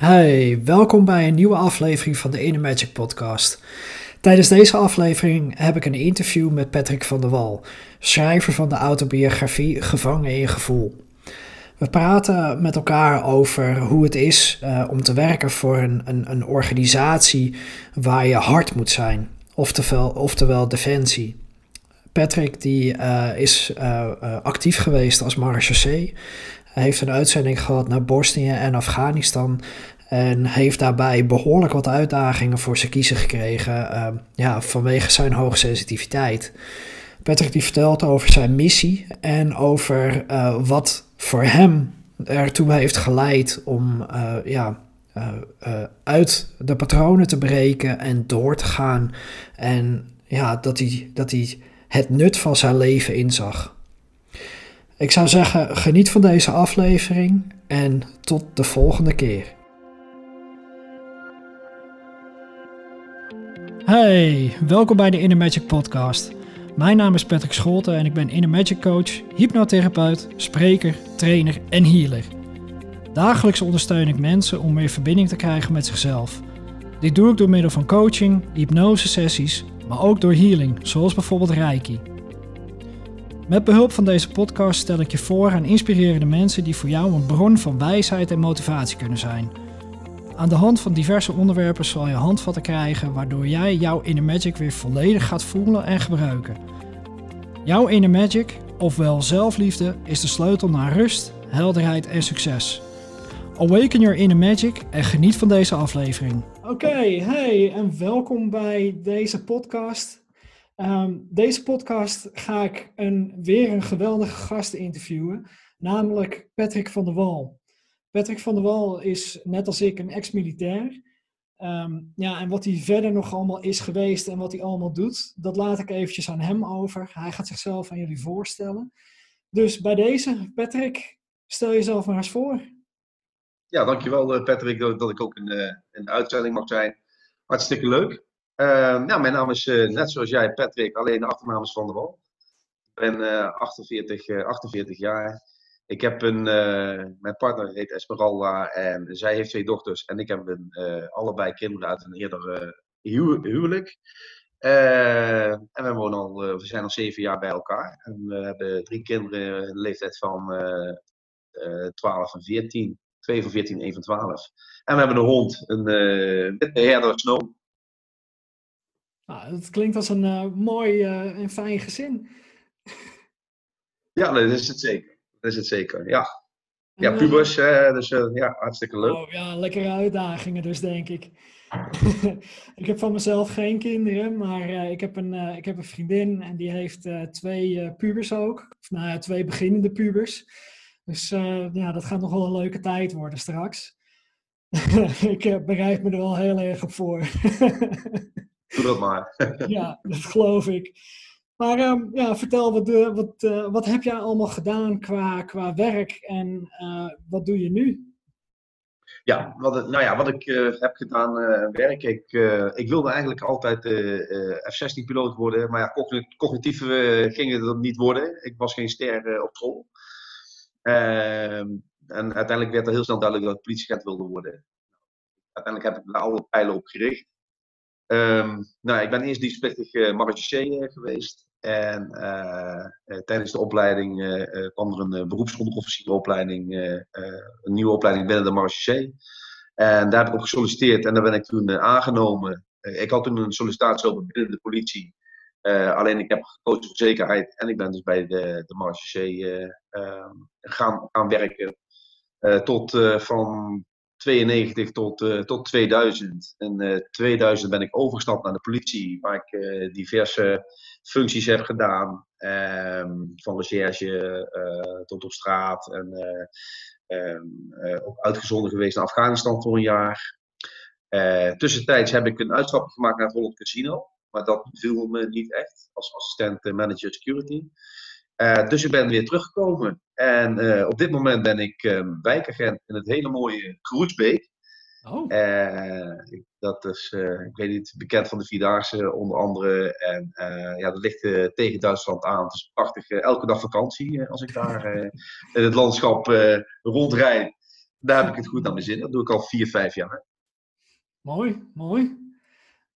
Hey, welkom bij een nieuwe aflevering van de Inner Magic podcast. Tijdens deze aflevering heb ik een interview met Patrick van der Wal, schrijver van de autobiografie Gevangen in Gevoel. We praten met elkaar over hoe het is uh, om te werken voor een, een, een, organisatie waar je hard moet zijn, oftewel, oftewel Defensie. Patrick die, uh, is uh, actief geweest als marechaussee. Heeft een uitzending gehad naar Bosnië en Afghanistan. En heeft daarbij behoorlijk wat uitdagingen voor zijn kiezen gekregen. Uh, ja, vanwege zijn hoge sensitiviteit. Patrick die vertelt over zijn missie en over uh, wat voor hem ertoe heeft geleid om uh, ja, uit de patronen te breken en door te gaan. En ja, dat hij, dat hij het nut van zijn leven inzag. Ik zou zeggen, geniet van deze aflevering en tot de volgende keer. Hey, welkom bij de Inner Magic Podcast. Mijn naam is Patrick Scholten en ik ben Inner Magic Coach, hypnotherapeut, spreker, trainer en healer. Dagelijks ondersteun ik mensen om meer verbinding te krijgen met zichzelf. Dit doe ik door middel van coaching, hypnose sessies, maar ook door healing, zoals bijvoorbeeld Reiki. Met behulp van deze podcast stel ik je voor aan inspirerende mensen die voor jou een bron van wijsheid en motivatie kunnen zijn. Aan de hand van diverse onderwerpen zal je handvatten krijgen waardoor jij jouw inner magic weer volledig gaat voelen en gebruiken. Jouw inner magic, ofwel zelfliefde, is de sleutel naar rust, helderheid en succes. Awaken your inner magic en geniet van deze aflevering. Oké, hey en welkom bij deze podcast. Um, deze podcast ga ik een, weer een geweldige gast interviewen, namelijk Patrick van der Wal. Patrick van der Wal is net als ik een ex-militair. Um, ja, en wat hij verder nog allemaal is geweest en wat hij allemaal doet, dat laat ik eventjes aan hem over. Hij gaat zichzelf aan jullie voorstellen. Dus bij deze, Patrick, stel jezelf maar eens voor. Ja, dankjewel eh, Patrick dat, ik ook uh, in de uitzending mag zijn. Hartstikke leuk. Uh, nou, mijn naam is uh, net zoals jij, Patrick, alleen de achternaam is Van der Wal. Ik ben uh, 48, 48 jaar. Ik heb een, mijn partner heet Esmeralda en zij heeft twee dochters. En ik heb een, allebei kinderen uit een eerder huw huwelijk. en we, wonen al, we zijn al zeven jaar bij elkaar. En we hebben drie kinderen in de leeftijd van 12 en 14. Twee van 14, één van 12. En we hebben een hond, een witte herder Snow. Nou, dat klinkt als een uh, mooi uh, en fijn gezin. Ja, dat is het zeker. Dat is het zeker, ja. Ja, pubers, uh, dus ja, hartstikke leuk. Oh ja, lekkere uitdagingen dus, denk ik. ik heb van mezelf geen kinderen, maar ik, heb een, ik heb een vriendin en die heeft twee pubers ook. Of nou ja, twee beginnende pubers. Dus ja, dat gaat nog wel een leuke tijd worden straks. ik bereid me er wel heel erg op voor. Doe dat maar. ja, dat geloof ik. Maar um, ja, vertel, wat, uh, wat, uh, wat heb jij allemaal gedaan qua, qua werk en uh, wat doe je nu? Ja, wat, nou ja, wat ik heb gedaan, werk. Ik, ik wilde eigenlijk altijd F-16-piloot worden, maar ja, cognitief ging het niet worden. Ik was geen ster op school. Ehm, en uiteindelijk werd er heel snel duidelijk dat ik politieagent wilde worden. Uiteindelijk heb ik daar alle pijlen op gericht. Um, nou, ik ben eerst dienstplichtig uh, marechaussee geweest. En uh, tijdens de opleiding kwam er een beroepsonderofficieropleiding, een nieuwe opleiding binnen de marechaussee. En daar heb ik op gesolliciteerd en daar ben ik toen aangenomen. ik had toen een sollicitatie over binnen de politie. alleen ik heb gekozen voor zekerheid en ik ben dus bij de, de marechaussee ehm, gaan, gaan werken. tot van 92 tot, uh, tot 2000. En uh, 2000 ben ik overgestapt naar de politie, waar ik uh, diverse functies heb gedaan. Um, van recherche eh, tot op straat. En um, ook uitgezonden geweest naar Afghanistan voor een jaar. tussentijds heb ik een uitstapje gemaakt naar het Holland Casino. Maar dat viel me niet echt als assistent manager security. Dus ik ben weer teruggekomen. En uh, op dit moment ben ik um, wijkagent in het hele mooie Groesbeek. Oh. Uh, dat is, ik weet niet, bekend van de Vierdaagse onder andere. En ja, dat ligt tegen Duitsland aan. Het is prachtig. elke dag vakantie als ik daar in het landschap rondrijd. daar heb ik het goed aan mijn zin. Dat doe ik al vier, vijf jaar. Mooi, mooi.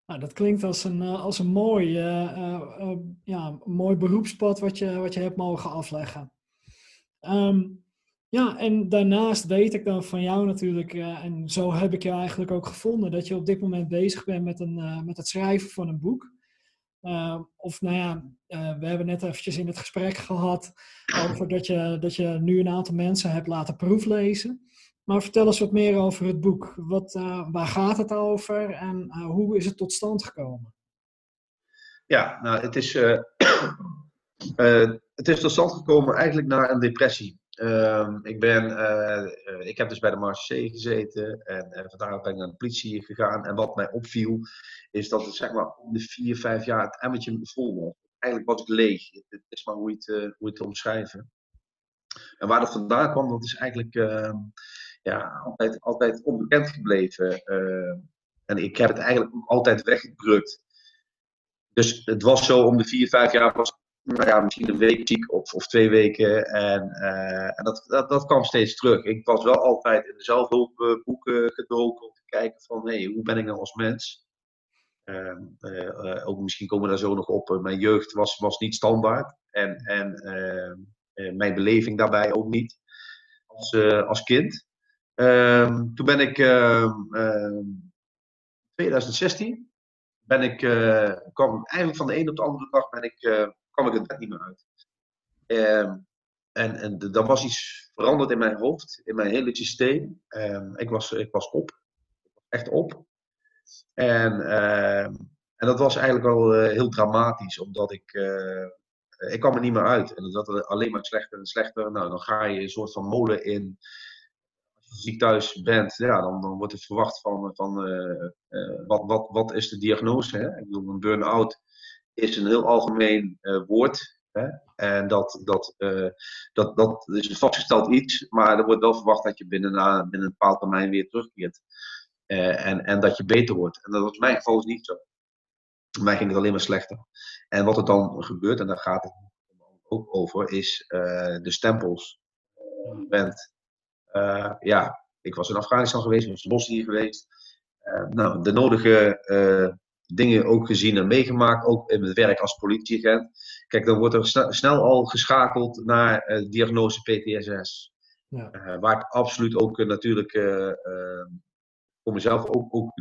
Nou, dat klinkt als een, eh, als een mooi, uh, ja, mooi beroepspad wat je, wat je hebt mogen afleggen. Ehm, ja, en daarnaast weet ik dan van jou natuurlijk, en zo heb ik je eigenlijk ook gevonden, dat je op dit moment bezig bent met, een, met het schrijven van een boek. Ehm, of nou ja, we hebben net eventjes in het gesprek gehad over dat je, dat je nu een aantal mensen hebt laten proeflezen. Maar vertel eens wat meer over het boek. Wat, waar gaat het over en hoe is het tot stand gekomen? Ja, nou, het is, uh, het is tot stand gekomen eigenlijk na een depressie. Ehm, ik, ben, ik heb dus bij de Marseille gezeten en, en vandaar ben ik naar de politie gegaan. En wat mij opviel, is dat het zeg maar om de vier, vijf jaar het emmertje vol was. Eigenlijk was ik leeg. Het is maar hoe je het, hoe je het omschrijven. En waar dat vandaan kwam, dat is eigenlijk ehm, ja, altijd, altijd onbekend gebleven. Uh, en ik heb het eigenlijk altijd weggedrukt. Dus het was zo om de vier, vijf jaar was nou ja, misschien een week ziek of, of twee weken. En, uh, en dat, dat, dat kwam steeds terug. Ik was wel altijd in de zelfhulpboeken gedoken om te kijken van hey, hoe ben ik nou als mens? Uh, uh, ook misschien komen we daar zo nog op. Mijn jeugd was, was niet standaard. En, en ehm, mijn beleving daarbij ook niet als, als kind. Um, toen ben ik in 2016 ben ik, kwam eigenlijk van de een op de andere dag ben ik, kwam ik het bed niet meer uit. Um, en en er was iets veranderd in mijn hoofd, in mijn hele systeem. Um, ik, was, ik was op. Echt op. En, en dat was eigenlijk wel uh, heel dramatisch, omdat ik. ik kwam er niet meer uit. En dat werd alleen maar slechter en slechter. Nou, dan ga je een soort van molen in ziek thuis bent, ja, dan, dan wordt het verwacht van, van uh, wat, wat, wat is de diagnose. Hè? Ik bedoel, een burn-out is een heel algemeen uh, woord. Hè? En dat, dat, dat, dat is een vastgesteld iets, maar er wordt wel verwacht dat je binnen, na, binnen een bepaald termijn weer terugkeert. en, en dat je beter wordt. En dat was in mijn geval dus niet zo. Mij ging het alleen maar slechter. En wat er dan gebeurt, en daar gaat het ook over, is de stempels. Je bent ja, ik was in Afghanistan geweest, ik was in Bosnië geweest. Nou, de nodige dingen ook gezien en meegemaakt, ook in het werk als politieagent. Kijk, dan wordt er snel, snel al geschakeld naar diagnose PTSS. Ja. waar ik absoluut ook natuurlijk voor mezelf ook, ook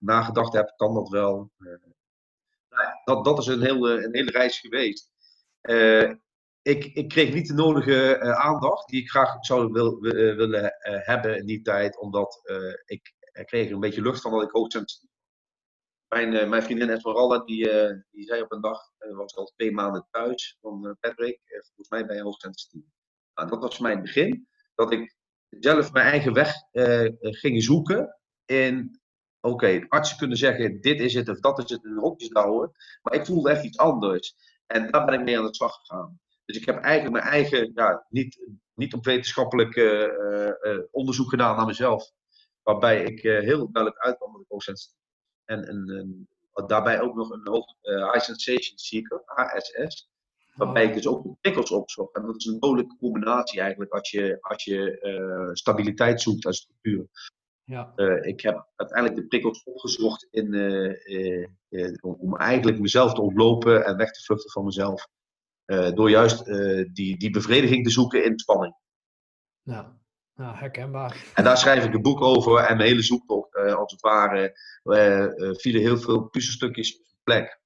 nagedacht heb, kan dat wel. Nou dat, dat is een hele, een hele reis geweest ik, ik kreeg niet de nodige aandacht die ik graag zou wil, willen hebben in die tijd, omdat ik, ik kreeg een beetje lucht van dat ik hoogsensitief mijn, mijn vriendin Esmeralda, die, die zei op een dag, was al twee maanden thuis van Patrick, volgens mij je hoogsensitief. Nou, dat was voor mij het begin, dat ik zelf mijn eigen weg ging zoeken in oké, artsen kunnen zeggen dit is het of dat is het in hokjes houden, maar ik voelde echt iets anders. En daar ben ik mee aan de slag gegaan. Dus ik heb eigenlijk mijn eigen, ja, niet, niet op wetenschappelijk onderzoek gedaan naar mezelf. Waarbij ik heel duidelijk uitkwam dat ik hoogsensitief en, en, en daarbij ook nog een hoog, high sensation seeker, HSS. Waarbij ik dus ook de prikkels opzocht. En dat is een dodelijke combinatie eigenlijk als je, als je stabiliteit zoekt als structuur. Ja. Uh, ik heb uiteindelijk de prikkels opgezocht in, om eigenlijk mezelf te ontlopen en weg te vluchten van mezelf. Eh, door juist eh, die, die bevrediging te zoeken in spanning. Ja. Ja, herkenbaar. En daar schrijf ik een boek over en mijn hele zoektocht, uh, als het ware, vielen heel veel puzzelstukjes plek.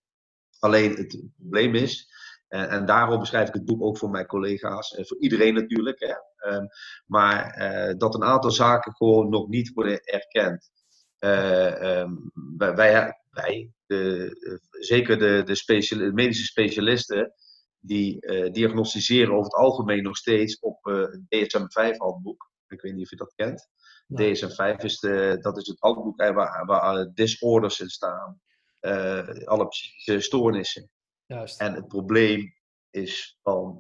Alleen het probleem is, en, en daarom beschrijf ik het boek ook voor mijn collega's, en voor iedereen natuurlijk, hè, um, maar dat een aantal zaken gewoon nog niet worden erkend. Um, wij, wij de, zeker de, de, medische specialisten, die uh, diagnosticeren over het algemeen nog steeds op uh, het DSM-5-handboek. Ik weet niet of je dat kent. Nee. DSM-5 is, de, dat is het handboek waar, waar alle disorders in staan. Uh, alle psychische stoornissen. Juist. En het probleem is van,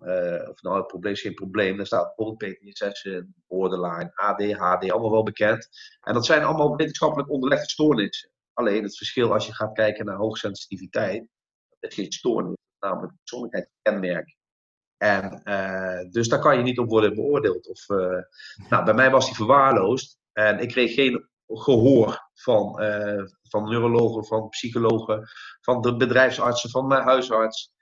of nou het probleem is geen probleem, daar staat bijvoorbeeld PTSS, borderline, ADHD, allemaal wel bekend. En dat zijn allemaal wetenschappelijk onderlegde stoornissen. Alleen het verschil als je gaat kijken naar hoogsensitiviteit, dat is geen stoornis namelijk persoonlijkheidskenmerk. En, dus daar kan je niet op worden beoordeeld. Of, nou, bij mij was die verwaarloosd. En ik kreeg geen gehoor van, van neurologen, van psychologen, van de bedrijfsartsen, van mijn huisarts.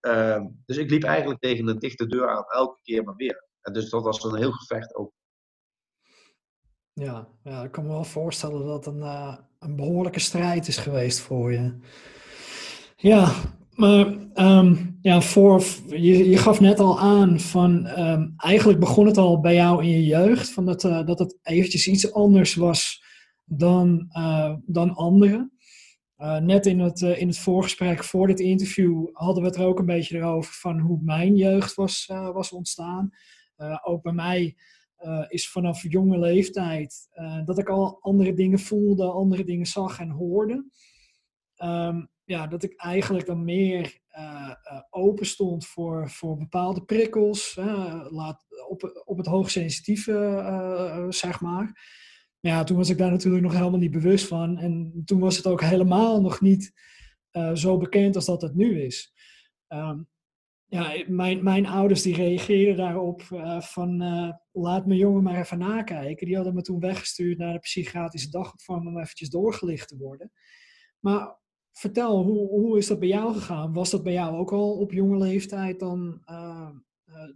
Ehm, dus ik liep eigenlijk tegen een dichte deur aan, elke keer maar weer. En dus dat was een heel gevecht ook. Ja, ja, ik kan me wel voorstellen dat een, een behoorlijke strijd is geweest voor je. Ja, maar ehm, ja, voor, je, gaf net al aan van ehm, eigenlijk begon het al bij jou in je jeugd, van dat, uh, dat het eventjes iets anders was dan, uh, dan anderen. net in het, in het voorgesprek voor dit interview hadden we het er ook een beetje over van hoe mijn jeugd was, was ontstaan. ook bij mij is vanaf jonge leeftijd dat ik al andere dingen voelde, andere dingen zag en hoorde. Um, ja, dat ik eigenlijk dan meer uh, open stond voor, voor bepaalde prikkels, laat, op, op het hoogsensitieve, zeg maar. Ja, toen was ik daar natuurlijk nog helemaal niet bewust van. En toen was het ook helemaal nog niet zo bekend als dat het nu is. Um, ja, mijn, mijn ouders die reageerden daarop uh, van uh, laat mijn jongen maar even nakijken. Die hadden me toen weggestuurd naar de psychiatrische dagopvang om eventjes doorgelicht te worden. Maar vertel, hoe, hoe is dat bij jou gegaan? Was dat bij jou ook al op jonge leeftijd dan uh,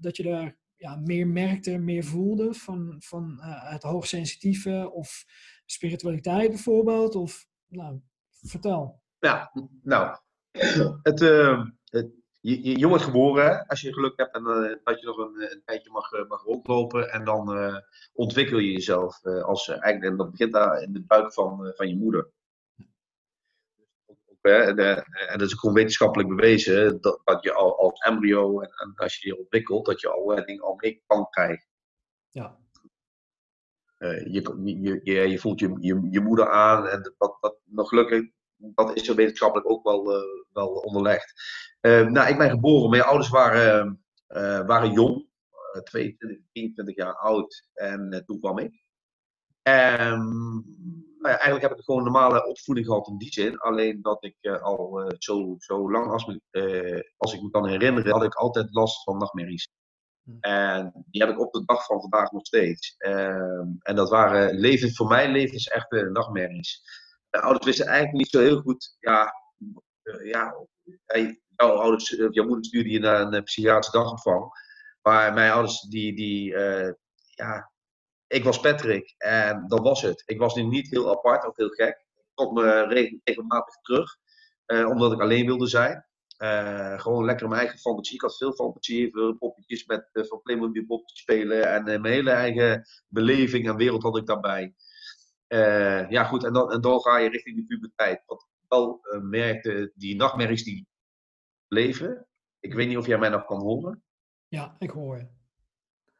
dat je daar ja, meer merkte, meer voelde van, van het hoogsensitieve of spiritualiteit bijvoorbeeld? Of, nou, vertel. Ja, nou, het, het je, je, wordt geboren als je geluk hebt en uh, dat je nog een, een tijdje mag, uh, mag rondlopen. En dan uh, ontwikkel je jezelf als eigenlijk, en dat begint daar in de buik van, van je moeder. En, en, dat is gewoon wetenschappelijk bewezen dat, dat je al als embryo en, en, als je je ontwikkelt, dat je al dingen al mee kan krijgen. Ja. je, je, je, je, voelt je, je, je moeder aan en dat, dat nog gelukkig dat is zo wetenschappelijk ook wel, uh, wel onderlegd. Uh, nou, ik ben geboren, mijn ouders waren, waren jong, 22, 23 jaar oud, en toen kwam ik. En nou ja, eigenlijk heb ik gewoon een normale opvoeding gehad in die zin. Alleen dat ik al zo, zo lang als, me, als ik me kan herinneren, had ik altijd last van nachtmerries. Hm. En die heb ik op de dag van vandaag nog steeds. Ehm, en dat waren leven, voor mij levensechte nachtmerries de ouders wisten eigenlijk niet zo heel goed, ja, ja jouw ouders, jouw moeder stuurde je naar een psychiatrische dagopvang. Maar mijn ouders, die, die ja, ik was Patrick en dat was het. Ik was nu niet heel apart of heel gek. Ik trok me regelmatig terug, omdat ik alleen wilde zijn. gewoon lekker mijn eigen fantasie. Ik had veel fantasie, veel poppetjes met van Playmobil poppetjes spelen. En mijn hele eigen beleving en wereld had ik daarbij. Ja, goed, en dan, en dan ga je richting de puberteit. Wat ik wel merkte, die nachtmerries die leven. Ik weet niet of jij mij nog kan horen. Ja, ik hoor je.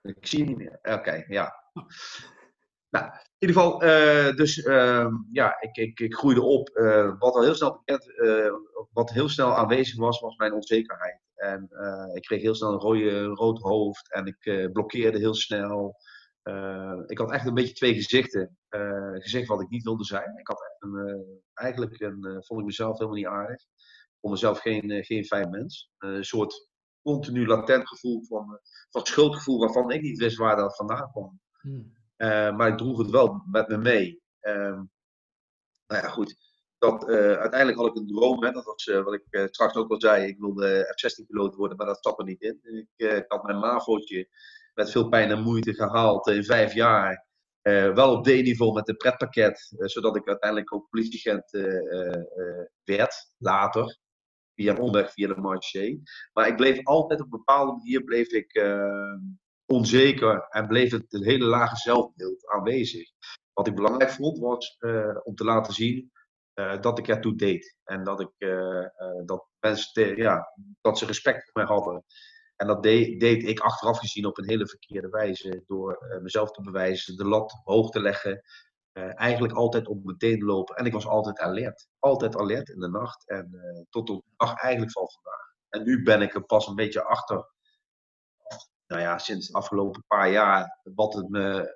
Ik zie je niet meer. Oké, ja. Nou, in ieder geval, uh, dus uh, ja, ik, ik, ik groeide op. wat al heel snel bekend, wat heel snel aanwezig was, was mijn onzekerheid. En ik kreeg heel snel een rode, rood hoofd en ik blokkeerde heel snel. Ik had echt een beetje twee gezichten. Gezicht wat ik niet wilde zijn. Ik had echt een, eigenlijk een, vond ik mezelf helemaal niet aardig. Ik vond mezelf geen, geen fijn mens. een soort continu latent gevoel van, van schuldgevoel waarvan ik niet wist waar dat vandaan kwam. Hmm. maar ik droeg het wel met me mee. Ehm, nou ja, goed. Dat, uiteindelijk had ik een droom. Hè, dat was wat ik straks ook al zei. Ik wilde F-16-piloot worden, maar dat zat er niet in. Ik, had mijn MAVO'tje met veel pijn en moeite gehaald in vijf jaar. Wel op D-niveau met een pretpakket, zodat ik uiteindelijk ook politieagent werd, later. Via een omweg via de marché. Maar ik bleef altijd op een bepaalde manier bleef ik, onzeker en bleef het een hele lage zelfbeeld aanwezig. Wat ik belangrijk vond was om te laten zien dat ik ertoe deed. En dat, ik, dat mensen ja, dat ze respect voor mij hadden. En dat deed, deed ik achteraf gezien op een hele verkeerde wijze. Door mezelf te bewijzen, de lat hoog te leggen. Eigenlijk altijd op meteen lopen. En ik was altijd alert. Altijd alert in de nacht. En tot de dag eigenlijk van vandaag. En nu ben ik er pas een beetje achter. Nou ja, sinds de afgelopen paar jaar. Wat het me,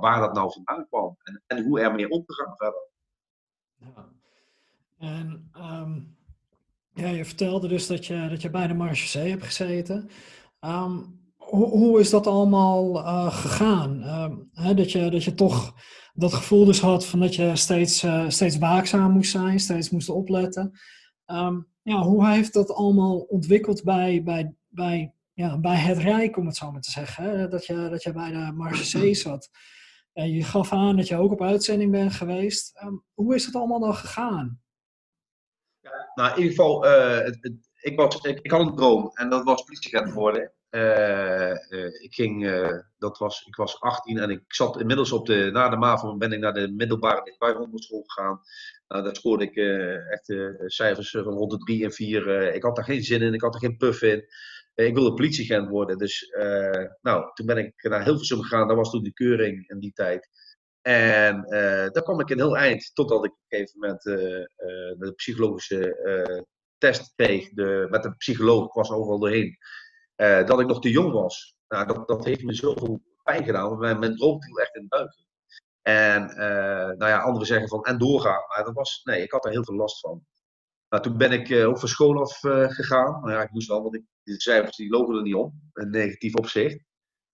waar dat nou vandaan kwam. En, en hoe ermee om te gaan verder. Ja. En um ja, je vertelde dus dat je, dat je bij de Marche hebt gezeten. Ehm, hoe, hoe, is dat allemaal uh, gegaan? Ehm, hè, dat, je, dat je toch dat gevoel dus had van dat je steeds, uh, steeds waakzaam moest zijn, steeds moest opletten. Ja, hoe heeft dat allemaal ontwikkeld bij, bij, bij, ja, bij het Rijk, om het zo maar te zeggen? Hè? Dat, je, dat je bij de Marge zat. En je gaf aan dat je ook op uitzending bent geweest. hoe is het allemaal dan gegaan? Ja, nou, in ieder geval, uh, het, het, ik, was, ik, ik, had een droom en dat was politieagent worden. Uh, uh, ik, ging, uh, dat was, ik was 18 en ik zat inmiddels op de, na de MAVO ben ik naar de middelbare dichtbijhonderschool gegaan. Nou, daar scoorde ik echt cijfers van rond de 3 en 4. ik had daar geen zin in, ik had er geen puff in. Ik wilde politieagent worden. Dus nou, toen ben ik naar Hilversum gegaan, dat was toen de keuring in die tijd. En daar kwam ik een heel eind, totdat ik op een gegeven moment de psychologische test kreeg de, met een psycholoog, ik was overal doorheen. Uh, dat ik nog te jong was. Nou, dat, dat heeft me zoveel pijn gedaan. Mijn, mijn droom viel echt in duiken. En uh, nou ja, anderen zeggen van en doorgaan. Maar dat was, nee, ik had er heel veel last van. Nou, toen ben ik uh, ook van school af gegaan. Nou ja, ik moest wel, want ik, de cijfers die lopen er niet om. Een negatief opzicht.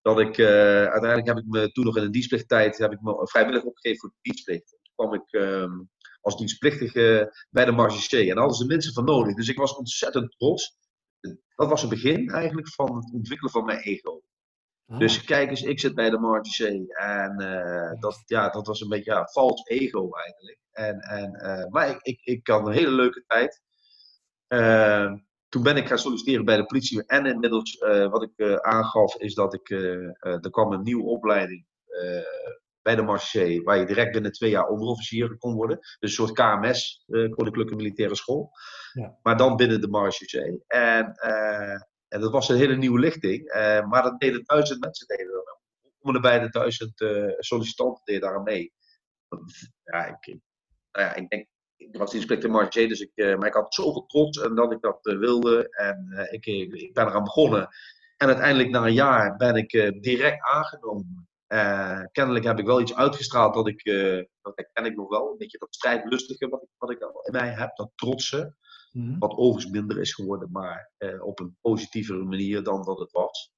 Dat ik, uiteindelijk heb ik me toen nog in de dienstplichttijd heb ik me vrijwillig opgegeven voor de dienstplicht. Toen kwam ik ehm, als dienstplichtige bij de Marge. En daar hadden ze mensen van nodig. Dus ik was ontzettend trots dat was het begin eigenlijk van het ontwikkelen van mijn ego. Ah. Dus kijk eens, ik zit bij de Marty En uh, dat, ja, dat was een beetje ja, vals ego eigenlijk. En, en, uh, maar ik, ik, ik had een hele leuke tijd. Uh, toen ben ik gaan solliciteren bij de politie. En inmiddels, wat ik aangaf, is dat ik. er kwam een nieuwe opleiding bij de Marché, waar je direct binnen twee jaar onderofficier kon worden. Dus een soort KMS, Koninklijke Militaire School. Ja. Maar dan binnen de Marechaussee. En, en dat was een hele nieuwe lichting. Uh, maar dat deden duizend mensen deden er Om de bij de duizend uh, sollicitanten deden daar mee. Ja, ik, nou ja, ik denk, ik was inspecteur Marché, dus ik, maar ik had zoveel trots en dat ik dat wilde. En ik, ik ben eraan begonnen. En uiteindelijk na een jaar ben ik direct aangenomen. Kennelijk heb ik wel iets uitgestraald dat ik, dat ken ik nog wel, een beetje dat strijdlustige wat ik, wat ik in mij heb, dat trotse. Mhm. Wat overigens minder is geworden, maar uh, op een positievere manier dan dat het was.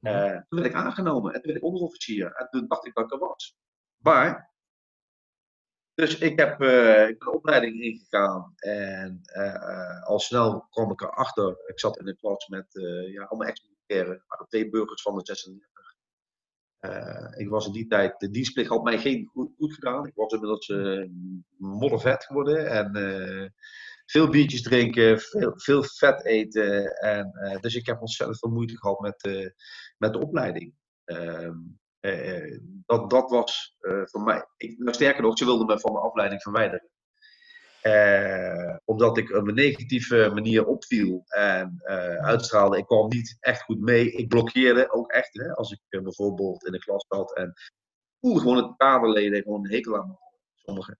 Uh, toen werd ik aangenomen en toen werd ik onderofficier. En toen dacht ik dat ik er was. Maar, dus ik, heb, uh, ik ben een opleiding ingegaan. En al snel kwam ik erachter. Ik zat in een klas met ja, allemaal ex-militairen. Maar twee burgers van de 36. ik was in die tijd, de dienstplicht had mij geen goed, goed gedaan. Ik was inmiddels moddervet geworden. En veel biertjes drinken, veel, veel vet eten. En, uh, dus ik heb ontzettend veel moeite gehad met, uh, met de opleiding. Uh, dat, dat was voor mij. Ik, nou, sterker nog, ze wilden me van mijn afleiding verwijderen. omdat ik op een negatieve manier opviel en uitstraalde. Ik kwam niet echt goed mee. Ik blokkeerde ook echt. Hè, als ik bijvoorbeeld in de klas zat en voelde gewoon het kaderleden gewoon een hekel aan. Sommigen.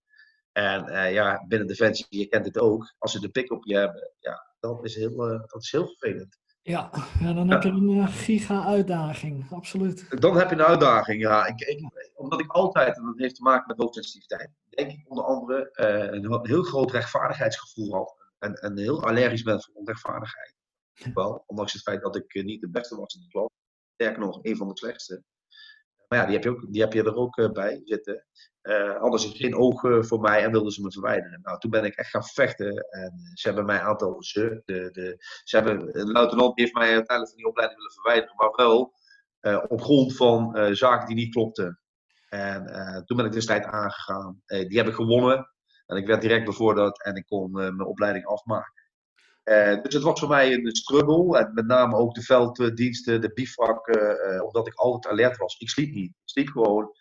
En uh, ja, binnen Defensie, je kent het ook, als ze de pik op je hebben, ja, dat is heel, uh, dat is heel vervelend. Ja, ja dan heb je een uh, giga-uitdaging, absoluut. Dan heb je een uitdaging, ja. Ik, ik, omdat ik altijd, en dat heeft te maken met hoogsensitiviteit, denk ik onder andere een heel groot rechtvaardigheidsgevoel had. En, en heel allergisch ben voor onrechtvaardigheid. Wel, ondanks het feit dat ik niet de beste was in de klas. Sterker nog, een van de slechtste. Maar ja, die heb je, ook, die heb je er ook bij zitten. Uh, hadden ze geen ogen voor mij en wilden ze me verwijderen. Nou, toen ben ik echt gaan vechten en ze hebben mij een aantal De, de, ze hebben, de luitenant heeft mij uiteindelijk van die opleiding willen verwijderen, maar wel op grond van zaken die niet klopten. En toen ben ik de strijd aangegaan. die heb ik gewonnen en ik werd direct bevorderd en ik kon mijn opleiding afmaken. Dus het was voor mij een struggle. En met name ook de velddiensten, de bivak, omdat ik altijd alert was. Ik sliep niet. Ik sliep gewoon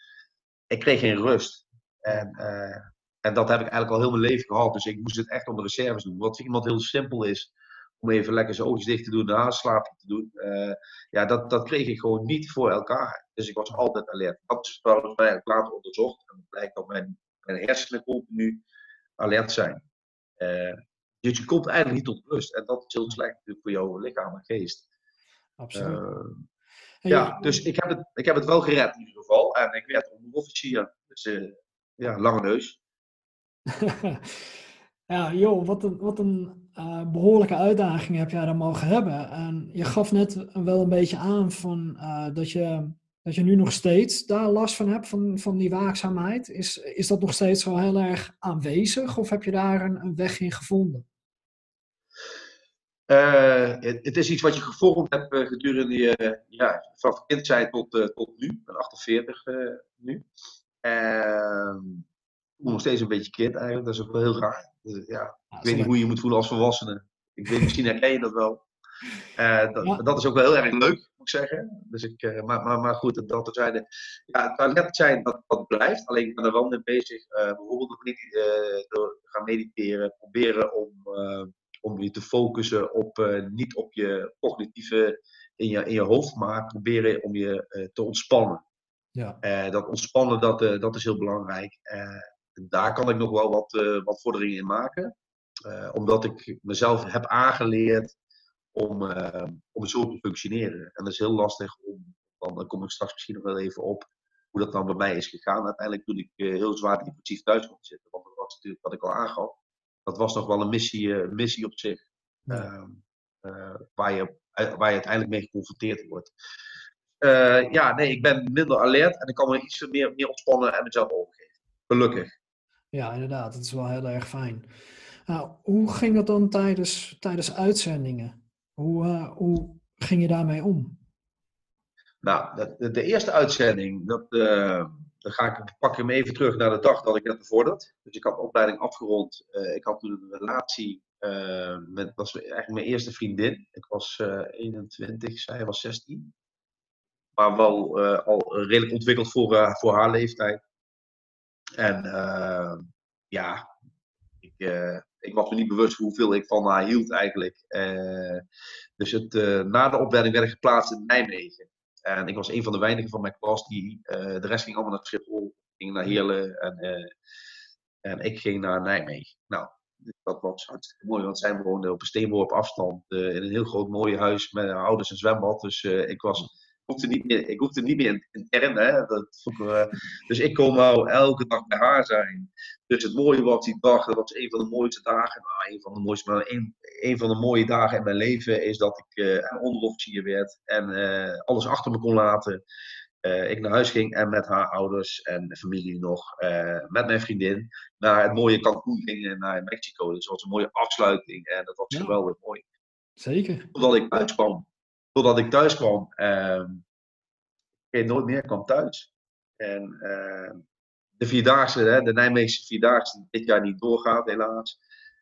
ik kreeg geen rust. En, uh, en dat heb ik eigenlijk al heel mijn leven gehad. Dus ik moest het echt onder reserves doen. Wat voor iemand heel simpel is, om even lekker zijn oogjes dicht te doen, een slaapje te doen. Ja, dat, dat kreeg ik gewoon niet voor elkaar. Dus ik was altijd alert. Dat is trouwens mij later onderzocht. En het blijkt dat mijn, mijn hersenen continu alert zijn. Dus je komt eigenlijk niet tot rust. En dat is heel slecht natuurlijk voor jouw lichaam en geest. Absoluut. Ja, dus ik heb, het, ik heb het wel gered in ieder geval. En ik werd onderofficier. Dus uh, ja, lange neus. Ja, joh, wat een, wat een uh, behoorlijke uitdaging heb jij dan mogen hebben. En je gaf net wel een beetje aan van, dat, je, dat je nu nog steeds daar last van hebt, van, van die waakzaamheid. Is, is dat nog steeds wel heel erg aanwezig of heb je daar een, een weg in gevonden? Uh, het, het, is iets wat je gevormd hebt gedurende je, ja, van kindzijde tot, tot nu. Ik ben 48 nu. Ehm, nog steeds een beetje kind eigenlijk. Dat is ook wel heel raar. Dus, ja, ik weet niet hoe je je moet voelen als volwassene. Ik weet, misschien herken je dat wel. Dat, dat, is ook wel heel erg leuk, moet ik zeggen. Dus ik, maar, maar, maar goed, dat terzijde. Ja, het toilet zijn, dat, dat blijft. Alleen ik ben er wel mee bezig. Bijvoorbeeld door gaan mediteren. Proberen om, om je te focussen op, niet op je cognitieve in je, in je hoofd, maar proberen om je te ontspannen. Ja. dat ontspannen, dat, dat is heel belangrijk daar kan ik nog wel wat, wat vorderingen in maken. Omdat ik mezelf heb aangeleerd om, om zo te functioneren. En dat is heel lastig om, dan kom ik straks misschien nog wel even op hoe dat dan bij mij is gegaan. Uiteindelijk toen ik heel zwaar depressief thuis kwam zitten. Want dat was natuurlijk wat ik al aangaf. Dat was nog wel een missie, missie op zich. Ja. Ehm, waar, je, waar je uiteindelijk mee geconfronteerd wordt. ja, nee, ik ben minder alert en ik kan me iets meer, meer ontspannen en mezelf overgeven. Gelukkig. Ja, inderdaad. Dat is wel heel erg fijn. Nou, hoe ging dat dan tijdens, tijdens uitzendingen? Hoe, uh, hoe ging je daarmee om? Nou, de, de eerste uitzending, dat, uh, dan ga ik, pak ik hem even terug naar de dag dat ik net bevorderd. Dus ik had de opleiding afgerond. Uh, ik had toen een relatie met, dat was eigenlijk mijn eerste vriendin. Ik was 21, zij was 16. Maar wel al redelijk ontwikkeld voor, voor haar leeftijd. En uh, ja, ik, uh, ik, was me niet bewust hoeveel ik van haar hield eigenlijk. Uh, dus het, na de opleiding werd ik geplaatst in Nijmegen. En ik was een van de weinigen van mijn klas die, de rest ging allemaal naar Schiphol, ging naar Heerlen en, en ik ging naar Nijmegen. Nou, dat was hartstikke mooi, want zij woonde op een steenworp afstand in een heel groot mooi huis met ouders en zwembad. Dus ik was hoefde niet meer, ik hoefde niet meer intern. Hè? Dat uh, dus ik kon nou elke dag bij haar zijn. Dus het mooie was die dag, dat was een van de mooiste dagen. Nou, een van de mooiste, maar een, een van de mooie dagen in mijn leven is dat ik uh, een onderofficier werd en uh, alles achter me kon laten. ik naar huis ging en met haar ouders en familie nog, met mijn vriendin, naar het mooie Cancun ging naar Mexico. Dus dat was een mooie afsluiting en dat was ja. geweldig mooi. Zeker. Totdat ik thuis kwam totdat ik thuis kwam. Uh, ik nooit meer, kwam thuis. En uh, de Vierdaagse, hè, de Nijmeegse Vierdaagse, die dit jaar niet doorgaat helaas.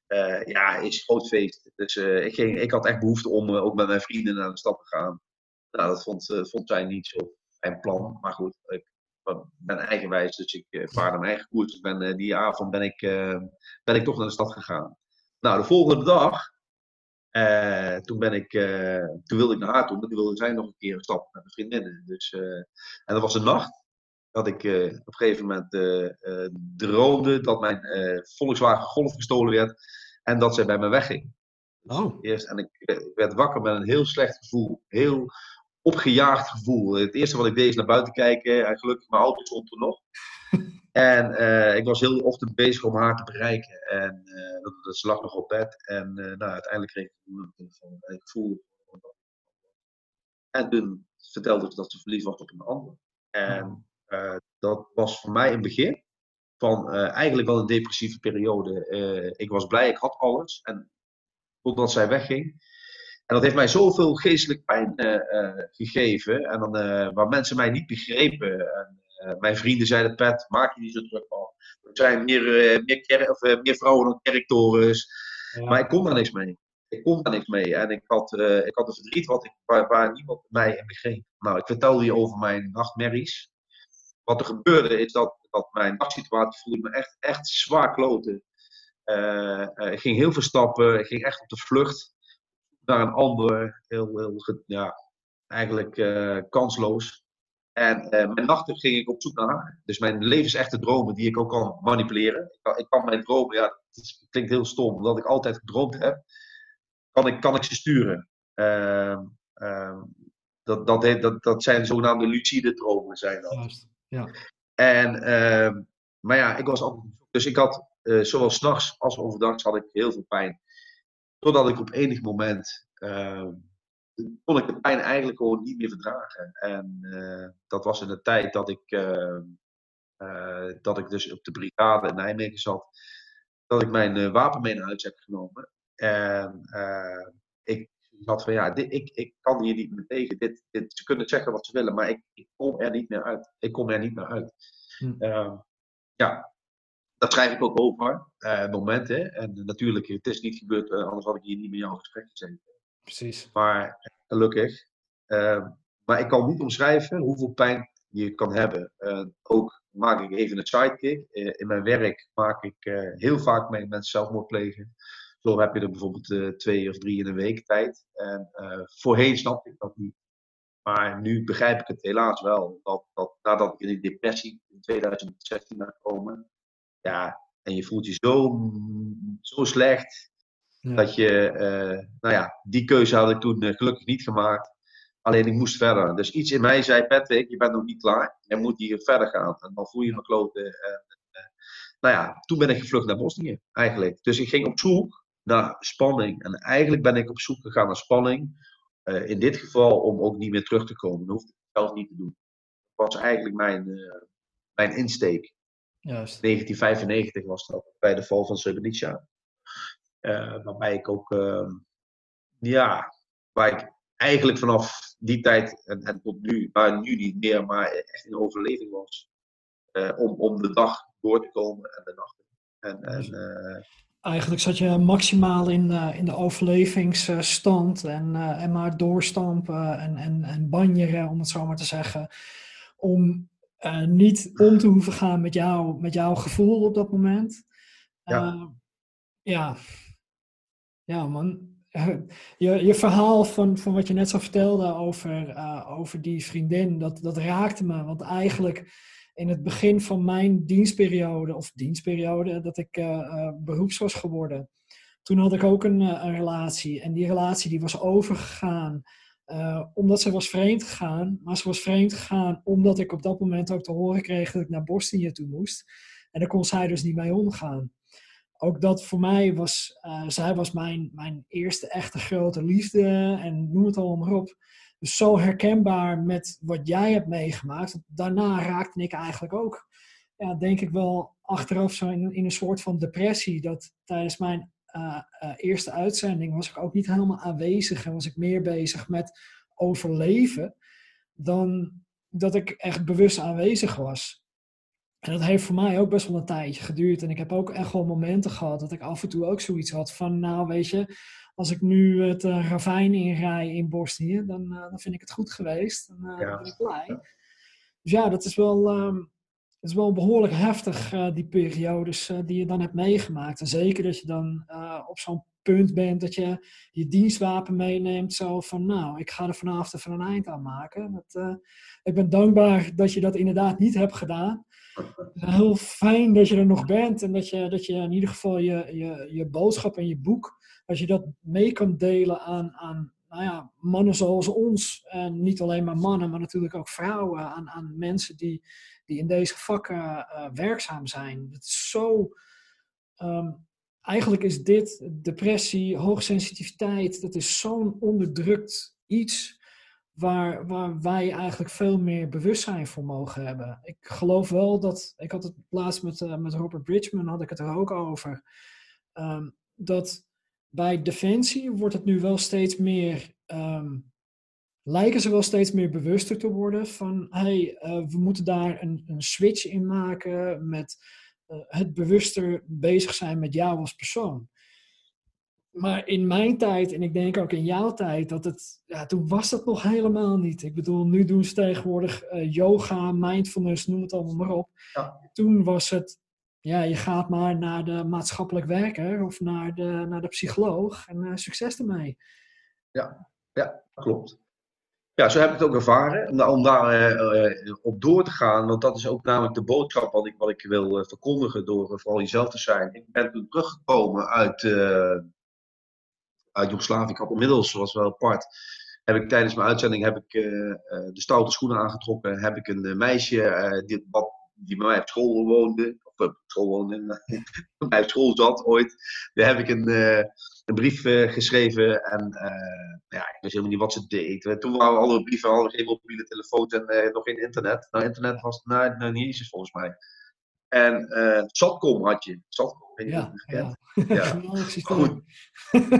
Uh, ja, is groot feest. Dus uh, ik, ging, ik had echt behoefte om ook met mijn vrienden naar de stad te gaan. Nou, dat vond, vond zij niet zo mijn plan. Maar goed, ik ben eigenwijs, dus ik vaarde mijn eigen koers. Ben, die avond ben ik, ben ik toch naar de stad gegaan. Nou, de volgende dag uh, toen, ben ik, uh, toen wilde ik naar haar toe, maar toen wilde zij nog een keer een stap met mijn vriendinnen. Dus, uh, en dat was een nacht dat ik op een gegeven moment droomde dat mijn Volkswagen Golf gestolen werd en dat zij bij me wegging. Oh. Eerst, en ik, ik, werd wakker met een heel slecht gevoel, heel opgejaagd gevoel. Het eerste wat ik deed is naar buiten kijken en gelukkig mijn auto stond er nog. En uh, ik was heel de ochtend bezig om haar te bereiken. En uh, dat, dat, ze lag nog op bed. En uh, nou, uiteindelijk kreeg ik een telefoon. En ik voelde. En toen vertelde ze dat ze verliefd was op een ander. En dat was voor mij een begin van eigenlijk wel een depressieve periode. ik was blij, ik had alles. En totdat zij wegging. En dat heeft mij zoveel geestelijk pijn gegeven. En dan, waar mensen mij niet begrepen. En, mijn vrienden zeiden, Pet, maak je niet zo druk van. Er zijn meer, uh, meer, of, uh, meer vrouwen dan kerktorens. Ja. Maar ik kon daar niks mee. Ik kon daar niks mee. En ik had, ik had een verdriet wat ik, waar, waar niemand mij in begreep. Nou, ik vertelde je over mijn nachtmerries. Wat er gebeurde is dat, dat mijn nachtsituatie voelde me echt, echt zwaar kloten. ik ging heel veel stappen. Ik ging echt op de vlucht naar een ander. Heel, heel, ja, eigenlijk kansloos. En uh, mijn nachten ging ik op zoek naar haar. Dus mijn levensechte dromen die ik ook kan manipuleren. Ik kan, ik kan mijn dromen, ja, het klinkt heel stom, omdat ik altijd gedroomd heb, kan ik, kan ik ze sturen. Uh, uh, dat, dat, dat, dat zijn zogenaamde lucide dromen. Zijn dat. Juist, ja. En, ehm, maar ja, ik was altijd. Dus ik had uh, zowel s'nachts als overdag had ik heel veel pijn. Totdat ik op enig moment ehm, kon ik de pijn eigenlijk gewoon niet meer verdragen. En dat was in de tijd dat ik, ehm, dat ik dus op de brigade in Nijmegen zat. Dat ik mijn wapen mee naar huis heb genomen. En ik had van ja, dit, ik, ik kan hier niet meer tegen. Dit, dit, ze kunnen zeggen wat ze willen, maar ik, ik kom er niet meer uit. Ik kom er niet meer uit. Hm. Ehm, ja, dat schrijf ik ook over, uh, momenten. En natuurlijk, het is niet gebeurd, uh, anders had ik hier niet met jou in gesprek gezeten. Precies. Maar gelukkig. Uh, maar ik kan niet omschrijven hoeveel pijn je kan hebben. ook maak ik even een sidekick. in mijn werk maak ik heel vaak mee mensen zelfmoord plegen. Zo heb je er bijvoorbeeld uh, twee of drie in een week tijd. En voorheen snapte ik dat niet. Maar nu begrijp ik het helaas wel. Dat, dat nadat ik in die depressie in 2016 ben gekomen. Ja, en je voelt je zo, zo slecht. Dat je, uh, nou ja, die keuze had ik toen gelukkig niet gemaakt. Alleen ik moest verder. Dus iets in mij zei: Patrick, je bent nog niet klaar. Je moet hier verder gaan. En dan voel je me kloten. En, nou ja, toen ben ik gevlucht naar Bosnië eigenlijk. Dus ik ging op zoek naar spanning. En eigenlijk ben ik op zoek gegaan naar spanning. Uh, in dit geval om ook niet meer terug te komen. Dat hoefde ik zelf niet te doen. Dat was eigenlijk mijn, uh, mijn insteek. Juist. 1995 was dat, bij de val van Srebrenica. Uh, waarbij ik ook, ehm, ja, waar ik eigenlijk vanaf die tijd en, en, tot nu, maar nu niet meer, maar echt in overleving was. om, om de dag door te komen en de nacht. En, en Eigenlijk zat je maximaal in, uh, in de overlevingsstand en, uh, en maar doorstampen en, en, en banjeren, om het zo maar te zeggen. Om uh, niet om te hoeven gaan met, jou, met jouw gevoel op dat moment. Ja. ja. Ja, man. Je, je verhaal van, van wat je net zo vertelde over, over die vriendin, dat, dat raakte me. Want eigenlijk in het begin van mijn dienstperiode, of dienstperiode, dat ik uh, beroeps was geworden. Toen had ik ook een, een relatie. En die relatie die was overgegaan omdat ze was vreemd gegaan. Maar ze was vreemd gegaan omdat ik op dat moment ook te horen kreeg dat ik naar Bosnië toe moest. En daar kon zij dus niet mee omgaan. Ook dat voor mij was, zij was mijn, mijn eerste echte grote liefde en noem het allemaal maar op. Dus zo herkenbaar met wat jij hebt meegemaakt. Daarna raakte ik eigenlijk ook, ja, denk ik wel, achteraf zo in, in een soort van depressie. Dat tijdens mijn uh, uh, eerste uitzending was ik ook niet helemaal aanwezig en was ik meer bezig met overleven dan dat ik echt bewust aanwezig was. En dat heeft voor mij ook best wel een tijdje geduurd. En ik heb ook echt wel momenten gehad dat ik af en toe ook zoiets had van, nou weet je, als ik nu het uh, ravijn inrij in Bosnië, dan, uh, dan vind ik het goed geweest. Dan, uh, ja. ben ik blij. Ja. Dus ja, dat is wel, um, is wel behoorlijk heftig, die periodes die je dan hebt meegemaakt. En zeker dat je dan op zo'n punt bent dat je je dienstwapen meeneemt. Zo van, nou, ik ga er vanavond even een eind aan maken. Dat, ik ben dankbaar dat je dat inderdaad niet hebt gedaan. Heel fijn dat je er nog bent en dat je, dat je in ieder geval je, je, je boodschap en je boek als je dat mee kan delen aan, aan nou ja, mannen zoals ons, en niet alleen maar mannen, maar natuurlijk ook vrouwen, aan, aan mensen die, die in deze vakken uh, werkzaam zijn. Het is zo. Um, eigenlijk is dit, depressie, hoogsensitiviteit, dat is zo'n onderdrukt iets waar, waar wij eigenlijk veel meer bewustzijn voor mogen hebben. Ik geloof wel dat, ik had het laatst met, uh, met Robert Bridgman, had ik het er ook over, um, dat bij Defensie wordt het nu wel steeds meer, um, lijken ze wel steeds meer bewuster te worden van, hey, uh, we moeten daar een, een, switch in maken met uh, het bewuster bezig zijn met jou als persoon. Maar in mijn tijd, en ik denk ook in jouw tijd, dat het, ja, toen was dat nog helemaal niet. Ik bedoel, nu doen ze tegenwoordig uh, yoga, mindfulness, noem het allemaal maar op. Ja. Toen was het ja, je gaat maar naar de maatschappelijk werker of naar de, naar de psycholoog en uh, succes ermee. Ja, ja, klopt. Ja, zo heb ik het ook ervaren. Om, daar uh, op door te gaan, want dat is ook namelijk de boodschap wat ik, wat ik wil verkondigen door vooral jezelf te zijn. Ik ben toen teruggekomen uit, uit Joegoslavië. Ik had inmiddels, zoals wel apart, heb ik tijdens mijn uitzending heb ik, de stoute schoenen aangetrokken. Heb ik een meisje, dit, wat die bij mij op school woonde, of op school woonde, bij mij op school zat ooit, daar heb ik een, een brief geschreven. En ja, ik wist helemaal niet wat ze deed. Toen waren alle brieven, al geen mobiele telefoons en nog geen internet. Nou, internet was nou, nou niet eens volgens mij. En uh, Satcom had je. Satcom, je ja, ja. ja. goed.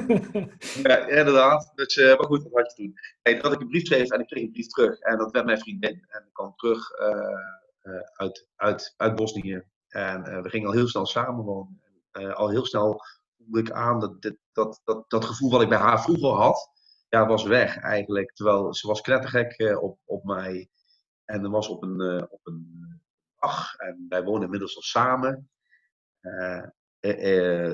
ja, inderdaad. Dus, uh, maar goed, dat had je toen. Hey, dat ik een brief schreef en ik kreeg een brief terug. En dat werd mijn vriendin. En ik kwam terug uh, uit, uit, uit Bosnië. En we gingen al heel snel samenwonen. al heel snel voelde ik aan dat, dat, dat, dat, dat gevoel wat ik bij haar vroeger had, ja, was weg eigenlijk. Terwijl ze was knettergek op, op mij. En er was op een, op een en wij wonen inmiddels al samen. Uh,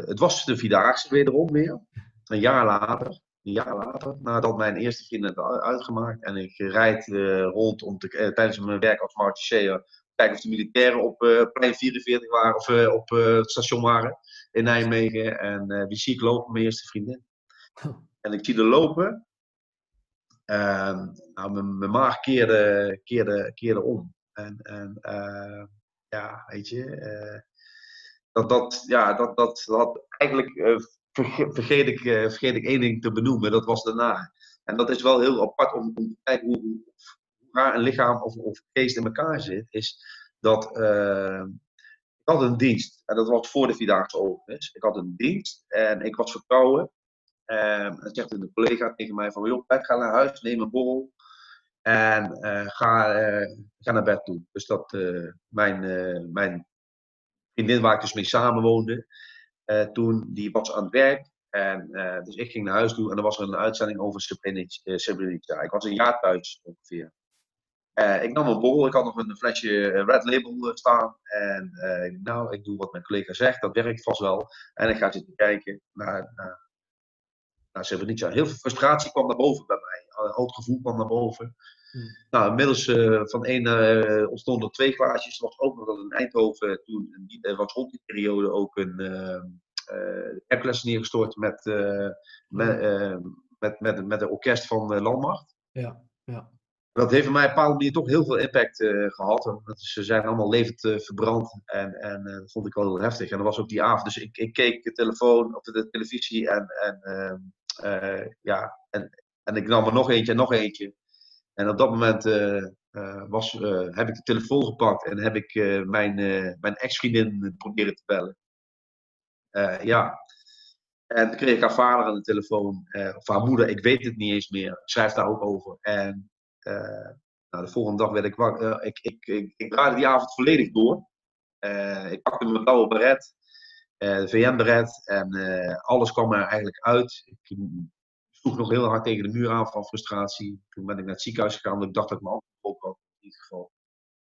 het was de Vierdaagse wederom weer. Een jaar later. Een jaar later, nadat mijn eerste vriend het uitgemaakt. En ik rijd rond om te, tijdens mijn werk als marchausseur kijken of de militairen op uh, plein 44 waren of op het station waren in Nijmegen. En wie zie ik lopen? Mijn eerste vriendin. En ik zie er lopen. Ehm, nou, mijn, mijn maag keerde, keerde, keerde om. En, en uh, ja, weet je, uh, dat, dat, ja, dat, dat, dat eigenlijk uh, vergeet, ik, vergeet ik één ding te benoemen, dat was daarna. En dat is wel heel apart om, te kijken hoe, hoe, raar een lichaam of, of geest in elkaar zit, is dat ik had een dienst. En dat was voor de Vierdaagse overigens. Ik had een dienst en ik was vertrouwen. En dan zegt een collega tegen mij van, joh, Pet, ga naar huis, neem een borrel. En uh, ga, uh, ga naar bed toe. Dus dat uh, mijn, mijn vriendin waar ik dus mee samenwoonde, toen die was aan het werk. En, dus ik ging naar huis toe en er was een uitzending over Srebrenica. Ik was een jaar thuis ongeveer. ik nam een borrel, ik had nog een flesje Red Label staan. En nou, ik doe wat mijn collega zegt, dat werkt vast wel. En ik ga zitten kijken naar, naar. Heel veel frustratie kwam naar boven bij. Al het gevoel kwam naar boven. Hmm. Nou, inmiddels uh, van één uh, ontstonden er twee glaasjes. Er was ook nog dat in Eindhoven toen, die, was rond die periode ook een Hercules neergestort met, met, met, met, met, de orkest van Landmacht. Ja, ja. Dat heeft voor mij op een bepaalde manier toch heel veel impact gehad. Ze zijn allemaal levend verbrand. En, en dat vond ik wel heel heftig. En dat was ook die avond. Dus ik, ik keek de telefoon of de televisie. En, en, ehm, ja, en, en ik nam er nog eentje en nog eentje. En op dat moment uh, uh, was, uh, heb ik de telefoon gepakt en heb ik mijn, mijn ex-vriendin proberen te bellen. ja. En toen kreeg ik haar vader aan de telefoon, of haar moeder, ik weet het niet eens meer. Schrijft daar ook over. En nou, de volgende dag werd ik wakker. ik, ik, ik, ik draaide die avond volledig door. ik pakte mijn blauwe beret, de VM-beret, en alles kwam er eigenlijk uit. Ik sloeg nog heel hard tegen de muur aan van frustratie. Toen ben ik naar het ziekenhuis gegaan, omdat ik dacht dat ik mijn hand ook had. In ieder geval.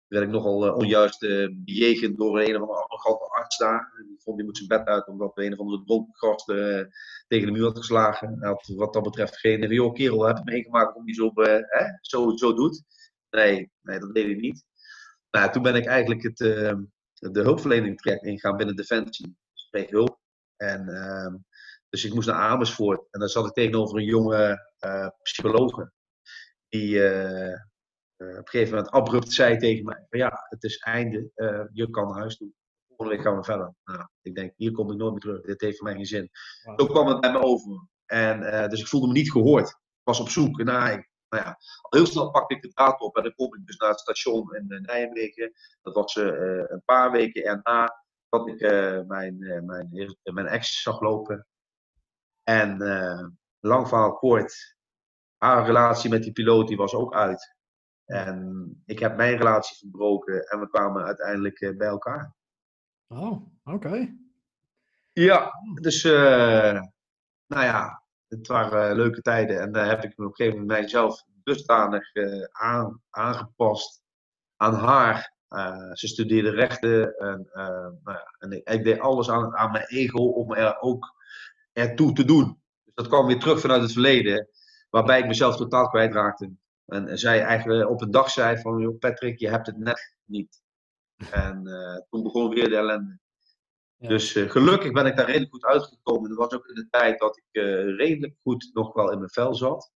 Werd ik nogal uh, onjuist uh, bejegend door een of andere arrogante arts daar. Die vond die moet zijn bed uit omdat een of andere dronken gast uh, tegen de muur had geslagen. Hij had wat dat betreft geen joh kerel, heb meegemaakt om die zo, hè, zo, zo doet. Nee, nee, dat deed hij niet. Nou, toen ben ik eigenlijk het, de hulpverlening traject ingaan binnen Defensie. Dus ik hulp. En ehm, dus ik moest naar Amersfoort. En daar zat ik tegenover een jonge uh, psychologe. Die uh, uh, op een gegeven moment abrupt zei tegen mij: van ja, het is einde, je kan naar huis toe. Volgende week gaan we verder. Nou, ik denk, hier kom ik nooit meer terug. Dit heeft voor mij geen zin. Wow. Toen kwam het bij me over. En, dus ik voelde me niet gehoord. Ik was op zoek naar. Nou ja, al heel snel pakte ik de draad op en dan kom ik dus naar het station in Nijmegen. Dat was een paar weken erna dat ik mijn, mijn, mijn ex zag lopen. En uh, lang verhaal kort, haar relatie met die piloot die was ook uit. En ik heb mijn relatie verbroken en we kwamen uiteindelijk uh, bij elkaar. Oh, oké. Ja, dus uh, nou ja, het waren leuke tijden. En daar heb ik me op een gegeven moment mijzelf dusdanig aan, aangepast aan haar. ze studeerde rechten en, nou ja, en ik, ik, deed alles aan, aan mijn ego om er ook ertoe te doen. Dus dat kwam weer terug vanuit het verleden, waarbij ik mezelf totaal kwijtraakte. En, en zij eigenlijk op een dag zei van, joh, Patrick, je hebt het net niet. En uh, toen begon weer de ellende. Dus uh, gelukkig ben ik daar redelijk goed uitgekomen. Dat was ook in de tijd dat ik uh, redelijk goed nog wel in mijn vel zat.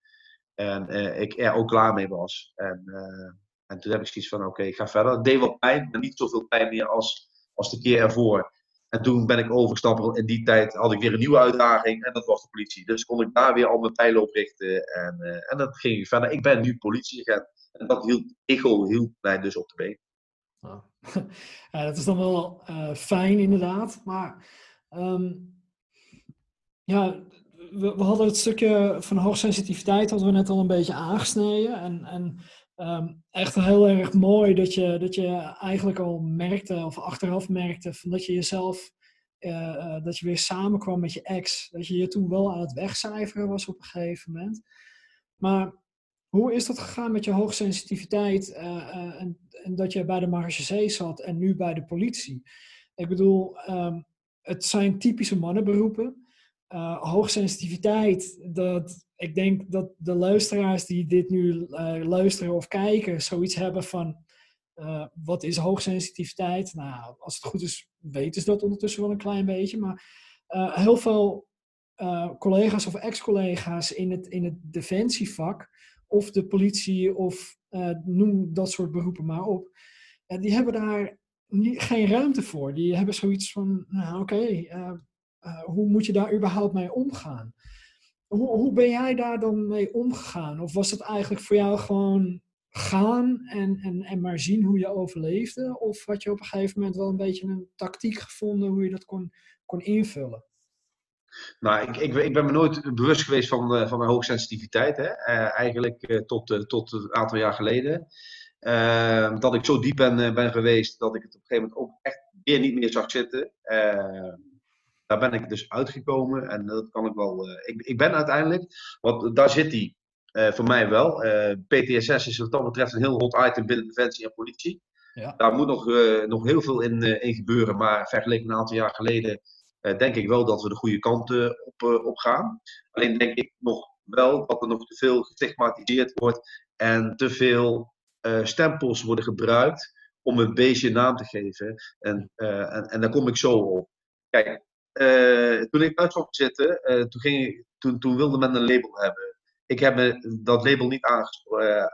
En ik er ook klaar mee was. En En toen heb ik zoiets van, oké, ik ga verder. Het deed wel pijn, maar niet zoveel pijn meer als, als de keer ervoor. En toen ben ik overgestapt. In die tijd had ik weer een nieuwe uitdaging. En dat was de politie. Dus kon ik daar weer al mijn pijlen op richten. En, uh, en dat ging verder. Ik ben nu politieagent. En dat hield, ego hield mij dus op de been. Dat is dan wel uh, fijn inderdaad. Maar um, ja, we, we, hadden het stukje van hoogsensitiviteit hadden we net al een beetje aangesneden. En, en um, echt heel erg mooi dat je, dat je eigenlijk al merkte, of achteraf merkte, van dat je jezelf, uh, uh, dat je weer samenkwam met je ex. Dat je je toen wel aan het wegcijferen was op een gegeven moment. Maar hoe is dat gegaan met je hoogsensitiviteit uh, en, en, dat je bij de marechaussee zat en nu bij de politie? Ik bedoel, um, het zijn typische mannenberoepen. Uh, hoogsensitiviteit, dat, ik denk dat de luisteraars die dit nu uh, luisteren of kijken, zoiets hebben van uh, wat is hoogsensitiviteit? Nou, als het goed is, weten ze dat ondertussen wel een klein beetje. Maar heel veel collega's of ex-collega's in het, in het defensievak, of de politie, of noem dat soort beroepen maar op, die hebben daar niet, geen ruimte voor. Die hebben zoiets van, nou oké, uh, hoe moet je daar überhaupt mee omgaan? Hoe, hoe ben jij daar dan mee omgegaan? Of was het eigenlijk voor jou gewoon gaan en, en, en maar zien hoe je overleefde? Of had je op een gegeven moment wel een beetje een tactiek gevonden hoe je dat kon, kon invullen? Nou, ik, ik, ik ben me nooit bewust geweest van, uh, van mijn hoogsensitiviteit. Hè? Uh, eigenlijk tot, tot een aantal jaar geleden. Ehm, dat ik zo diep ben, ben geweest dat ik het op een gegeven moment ook echt weer niet meer zag zitten. Daar ben ik dus uitgekomen en dat kan ik wel. Uh, ik, ik ben uiteindelijk, want daar zit hij uh, voor mij wel. Uh, PTSS is wat dat betreft een heel hot item binnen defensie en politie. Ja. Daar moet nog, nog heel veel in, in gebeuren, maar vergeleken een aantal jaar geleden denk ik wel dat we de goede kant op, op gaan. Alleen denk ik nog wel dat er nog te veel gestigmatiseerd wordt en te veel stempels worden gebruikt om een beestje naam te geven. En, en, en daar kom ik zo op. Kijk, uh, toen ik thuis zat zitten, uh, toen, toen, wilde men een label hebben. Ik heb dat label niet uh,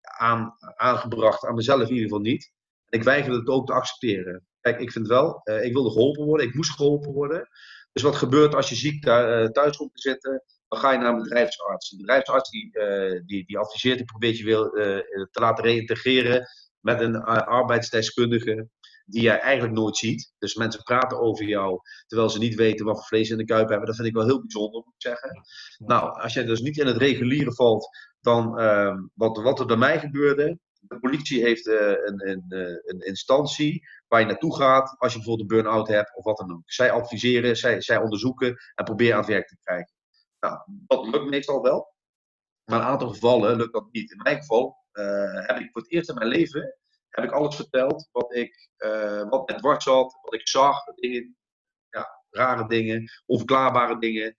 aan, aangebracht, aan mezelf in ieder geval niet. Ik weigerde het ook te accepteren. Kijk, ik vind wel, ik wilde geholpen worden, ik moest geholpen worden. Dus wat gebeurt als je ziek thuis komt te zitten? Dan ga je naar een bedrijfsarts. De bedrijfsarts die, die, die adviseert, die probeert je weer te laten reïntegreren met een arbeidsdeskundige die jij eigenlijk nooit ziet. Dus mensen praten over jou terwijl ze niet weten wat voor vlees in de kuip hebben. Dat vind ik wel heel bijzonder, moet ik zeggen. Nou, als je dus niet in het reguliere valt, dan uh, wat, wat er bij mij gebeurde. De politie heeft uh, een, een, uh, een, instantie waar je naartoe gaat als je bijvoorbeeld een burn-out hebt of wat dan ook. Zij adviseren, zij, zij onderzoeken en proberen aan het werk te krijgen. Nou, dat lukt meestal wel. Maar een aantal gevallen lukt dat niet. In mijn geval uh, heb ik voor het eerst in mijn leven heb ik alles verteld wat ik, uh, wat met dwars zat, wat ik zag, dingen, ja, rare dingen, onverklaarbare dingen.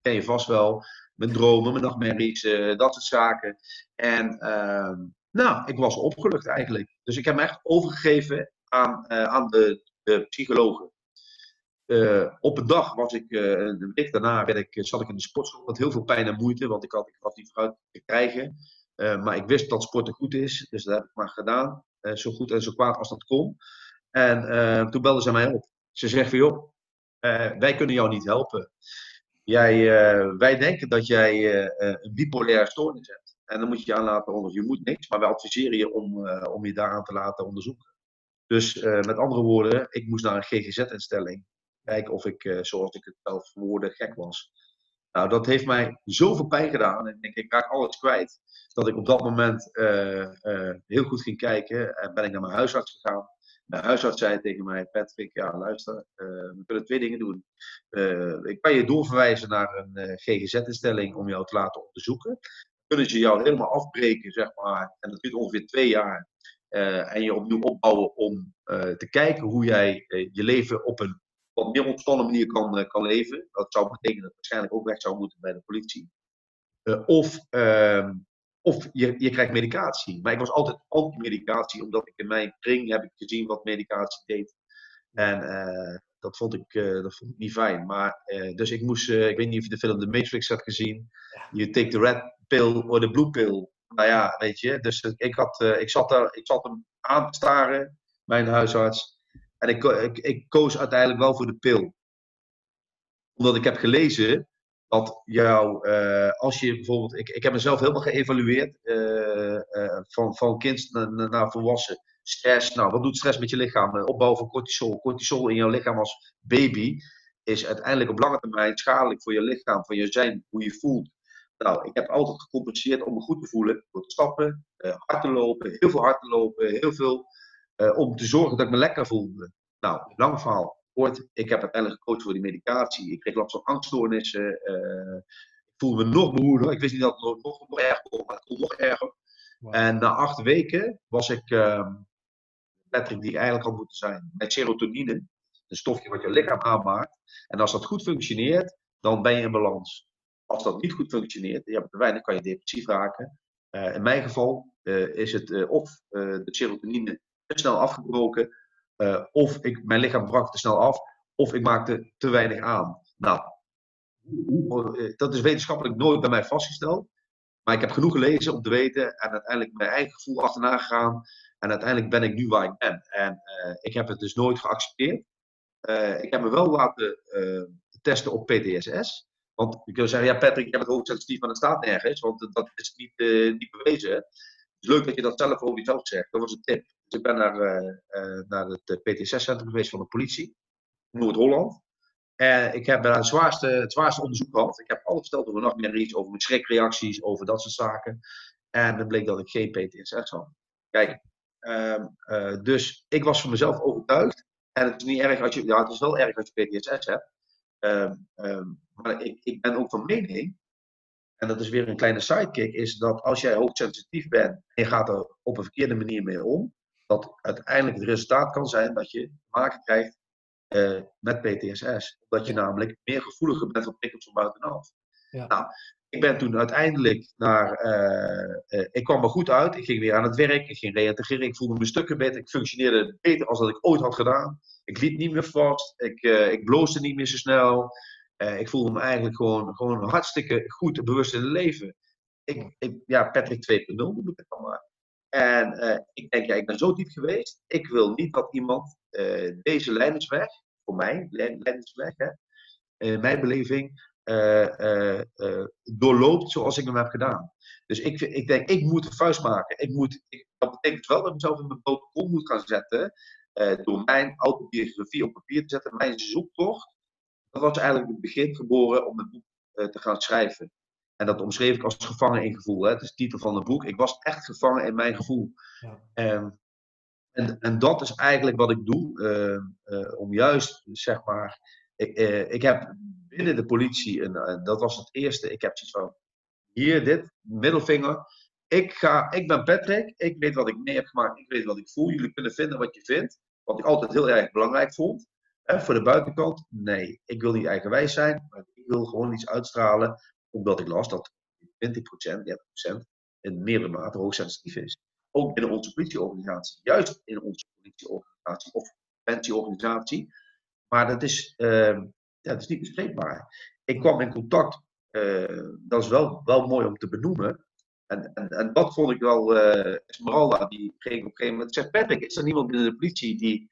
Ken je vast wel. Mijn dromen, mijn nachtmerries, uh, dat soort zaken. En uh, nou, ik was opgelucht eigenlijk. Dus ik heb me echt overgegeven aan, uh, aan de, de psychologen. op een dag was ik, een week daarna werd ik, zat ik in de sportschool met heel veel pijn en moeite, want ik, had, ik was niet vooruit te krijgen. maar ik wist dat sporten goed is, dus dat heb ik maar gedaan. Eh, zo goed en zo kwaad als dat kon. En eh, toen belde ze mij op. Ze zegt van joh, eh, wij kunnen jou niet helpen. Jij, wij denken dat jij een bipolaire stoornis hebt. En dan moet je je aan laten. Je moet niks, maar wij adviseren je om, om je daaraan te laten onderzoeken. Dus met andere woorden, ik moest naar een GGZ-instelling. Kijken of ik, zoals ik het zelf verwoordde, gek was. Nou, dat heeft mij zoveel pijn gedaan. En ik denk, ik raak alles kwijt. Dat ik op dat moment uh, uh, heel goed ging kijken. En ben ik naar mijn huisarts gegaan. Mijn huisarts zei tegen mij, Patrick, ja luister, we kunnen twee dingen doen. ik kan je doorverwijzen naar een GGZ-instelling om jou te laten onderzoeken. Kunnen ze jou helemaal afbreken, zeg maar. En dat duurt ongeveer twee jaar. en je opnieuw opbouwen om te kijken hoe jij je leven op een wat meer ontspannen manier kan, eh, kan leven. Dat zou betekenen dat waarschijnlijk ook weg zou moeten bij de politie. Uh, of uh, of je, je krijgt medicatie. Maar ik was altijd anti-medicatie, omdat ik in mijn kring heb ik gezien wat medicatie deed. En uh, dat, vond ik, dat vond ik niet fijn. Maar, dus ik moest, ik weet niet of je de film The Matrix hebt gezien. Je take the red pill or the blue pill. nou ja, weet je, dus ik, had, ik, zat er, ik zat hem aan te staren, mijn huisarts. En ik, ik, koos uiteindelijk wel voor de pil. Omdat ik heb gelezen dat jou, uh, als je bijvoorbeeld, ik, ik heb mezelf helemaal geëvalueerd uh, uh, van, van kind naar, naar, volwassen. Stress, nou wat doet stress met je lichaam? Opbouw van cortisol. Cortisol in jouw lichaam als baby is uiteindelijk op lange termijn schadelijk voor je lichaam, voor je zijn, hoe je voelt. Nou, ik heb altijd gecompenseerd om me goed te voelen door te stappen, hard te lopen, heel veel hard te lopen, heel veel om te zorgen dat ik me lekker voelde. Nou, lang verhaal kort. Ik heb uiteindelijk gecoacht voor die medicatie. Ik kreeg last van angststoornissen. Uh, ik voelde me nog behoeder. Ik wist niet dat het nog, nog, nog erger kon, maar het kon nog erger. En na acht weken was ik uh, Patrick die ik eigenlijk had moeten zijn. Met serotonine, een stofje wat je lichaam aanmaakt. En als dat goed functioneert, dan ben je in balans. Als dat niet goed functioneert, je hebt te weinig, kan je depressief raken. Uh, in mijn geval uh, is het uh, of de serotonine snel afgebroken, uh, of ik, mijn lichaam brak te snel af, of ik maakte te weinig aan. Nou, dat is wetenschappelijk nooit bij mij vastgesteld. Maar ik heb genoeg gelezen om te weten en uiteindelijk mijn eigen gevoel achterna gegaan. En uiteindelijk ben ik nu waar ik ben. En uh, ik heb het dus nooit geaccepteerd. Ik heb me wel laten testen op PTSS. Want je kunt zeggen, ja Patrick, ik heb het hoogsensitief, maar dat staat nergens. Want dat is niet, niet bewezen. Het is leuk dat je dat zelf over jezelf zegt. Dat was een tip. Dus ik ben naar, uh, naar het eh, PTSS-centrum geweest van de politie, Noord-Holland. En ik heb het zwaarste, het zwaarste onderzoek gehad. Ik heb alles verteld over nachtmerries, over mijn schrikreacties, over dat soort zaken. En het bleek dat ik geen PTSS had. Kijk, uh, dus ik was van mezelf overtuigd. En het is niet erg als je, ja, het is wel erg als je PTSS hebt. Um, um, maar ik, ik ben ook van mening en dat is weer een kleine sidekick, is dat als jij hoogsensitief bent en je gaat er op een verkeerde manier mee om, dat uiteindelijk het resultaat kan zijn dat je te maken krijgt uh, met PTSS. Omdat je namelijk meer gevoeliger bent voor prikkels van buitenaf. Ja. Nou, ik ben toen uiteindelijk naar. Uh, uh, ik kwam er goed uit. Ik ging weer aan het werk. Ik ging reïntegreren. Ik voelde me stukken beter. Ik functioneerde beter als dat ik ooit had gedaan. Ik liep niet meer vast. Ik, ik bloosde niet meer zo snel. ik voelde me eigenlijk gewoon, gewoon hartstikke goed bewust in het leven. Ik, ik, ja, Patrick 2.0 noem ik het dan maar. En uh, ik denk, ja, ik ben zo diep geweest. Ik wil niet dat iemand uh, deze leidersweg, voor mij, leidersweg, hè, uh, mijn beleving, doorloopt zoals ik hem heb gedaan. Dus ik, ik denk, ik moet een vuist maken. Ik moet, dat betekent wel dat ik mezelf in mijn protocol moet gaan zetten. door mijn autobiografie op papier te zetten, mijn zoektocht. Dat was eigenlijk het begin geboren om het boek te gaan schrijven. En dat omschreef ik als gevangen in gevoel. Hè? Het is de titel van het boek. Ik was echt gevangen in mijn gevoel. Ja. En, en, en, dat is eigenlijk wat ik doe. Uh, uh, om juist, zeg maar. Ik, uh, ik heb binnen de politie, en dat was het eerste. Ik heb zoiets van: hier, dit, middelvinger. Ik, ga, ik ben Patrick. Ik weet wat ik mee heb gemaakt. Ik weet wat ik voel. Jullie kunnen vinden wat je vindt. Wat ik altijd heel erg belangrijk vond. En voor de buitenkant, nee. Ik wil niet eigenwijs zijn. Maar ik wil gewoon iets uitstralen omdat ik las dat 20%, 30% in meerdere mate hoogsensitief is. Ook binnen onze politieorganisatie, juist in onze politieorganisatie of preventieorganisatie. Maar dat is, uh, ja, dat is niet bespreekbaar. Ik kwam in contact, uh, dat is wel, wel mooi om te benoemen. En, en, dat vond ik wel, uh, Esmeralda, die ging op een gegeven moment zegt: Patrick, is er niemand binnen de politie die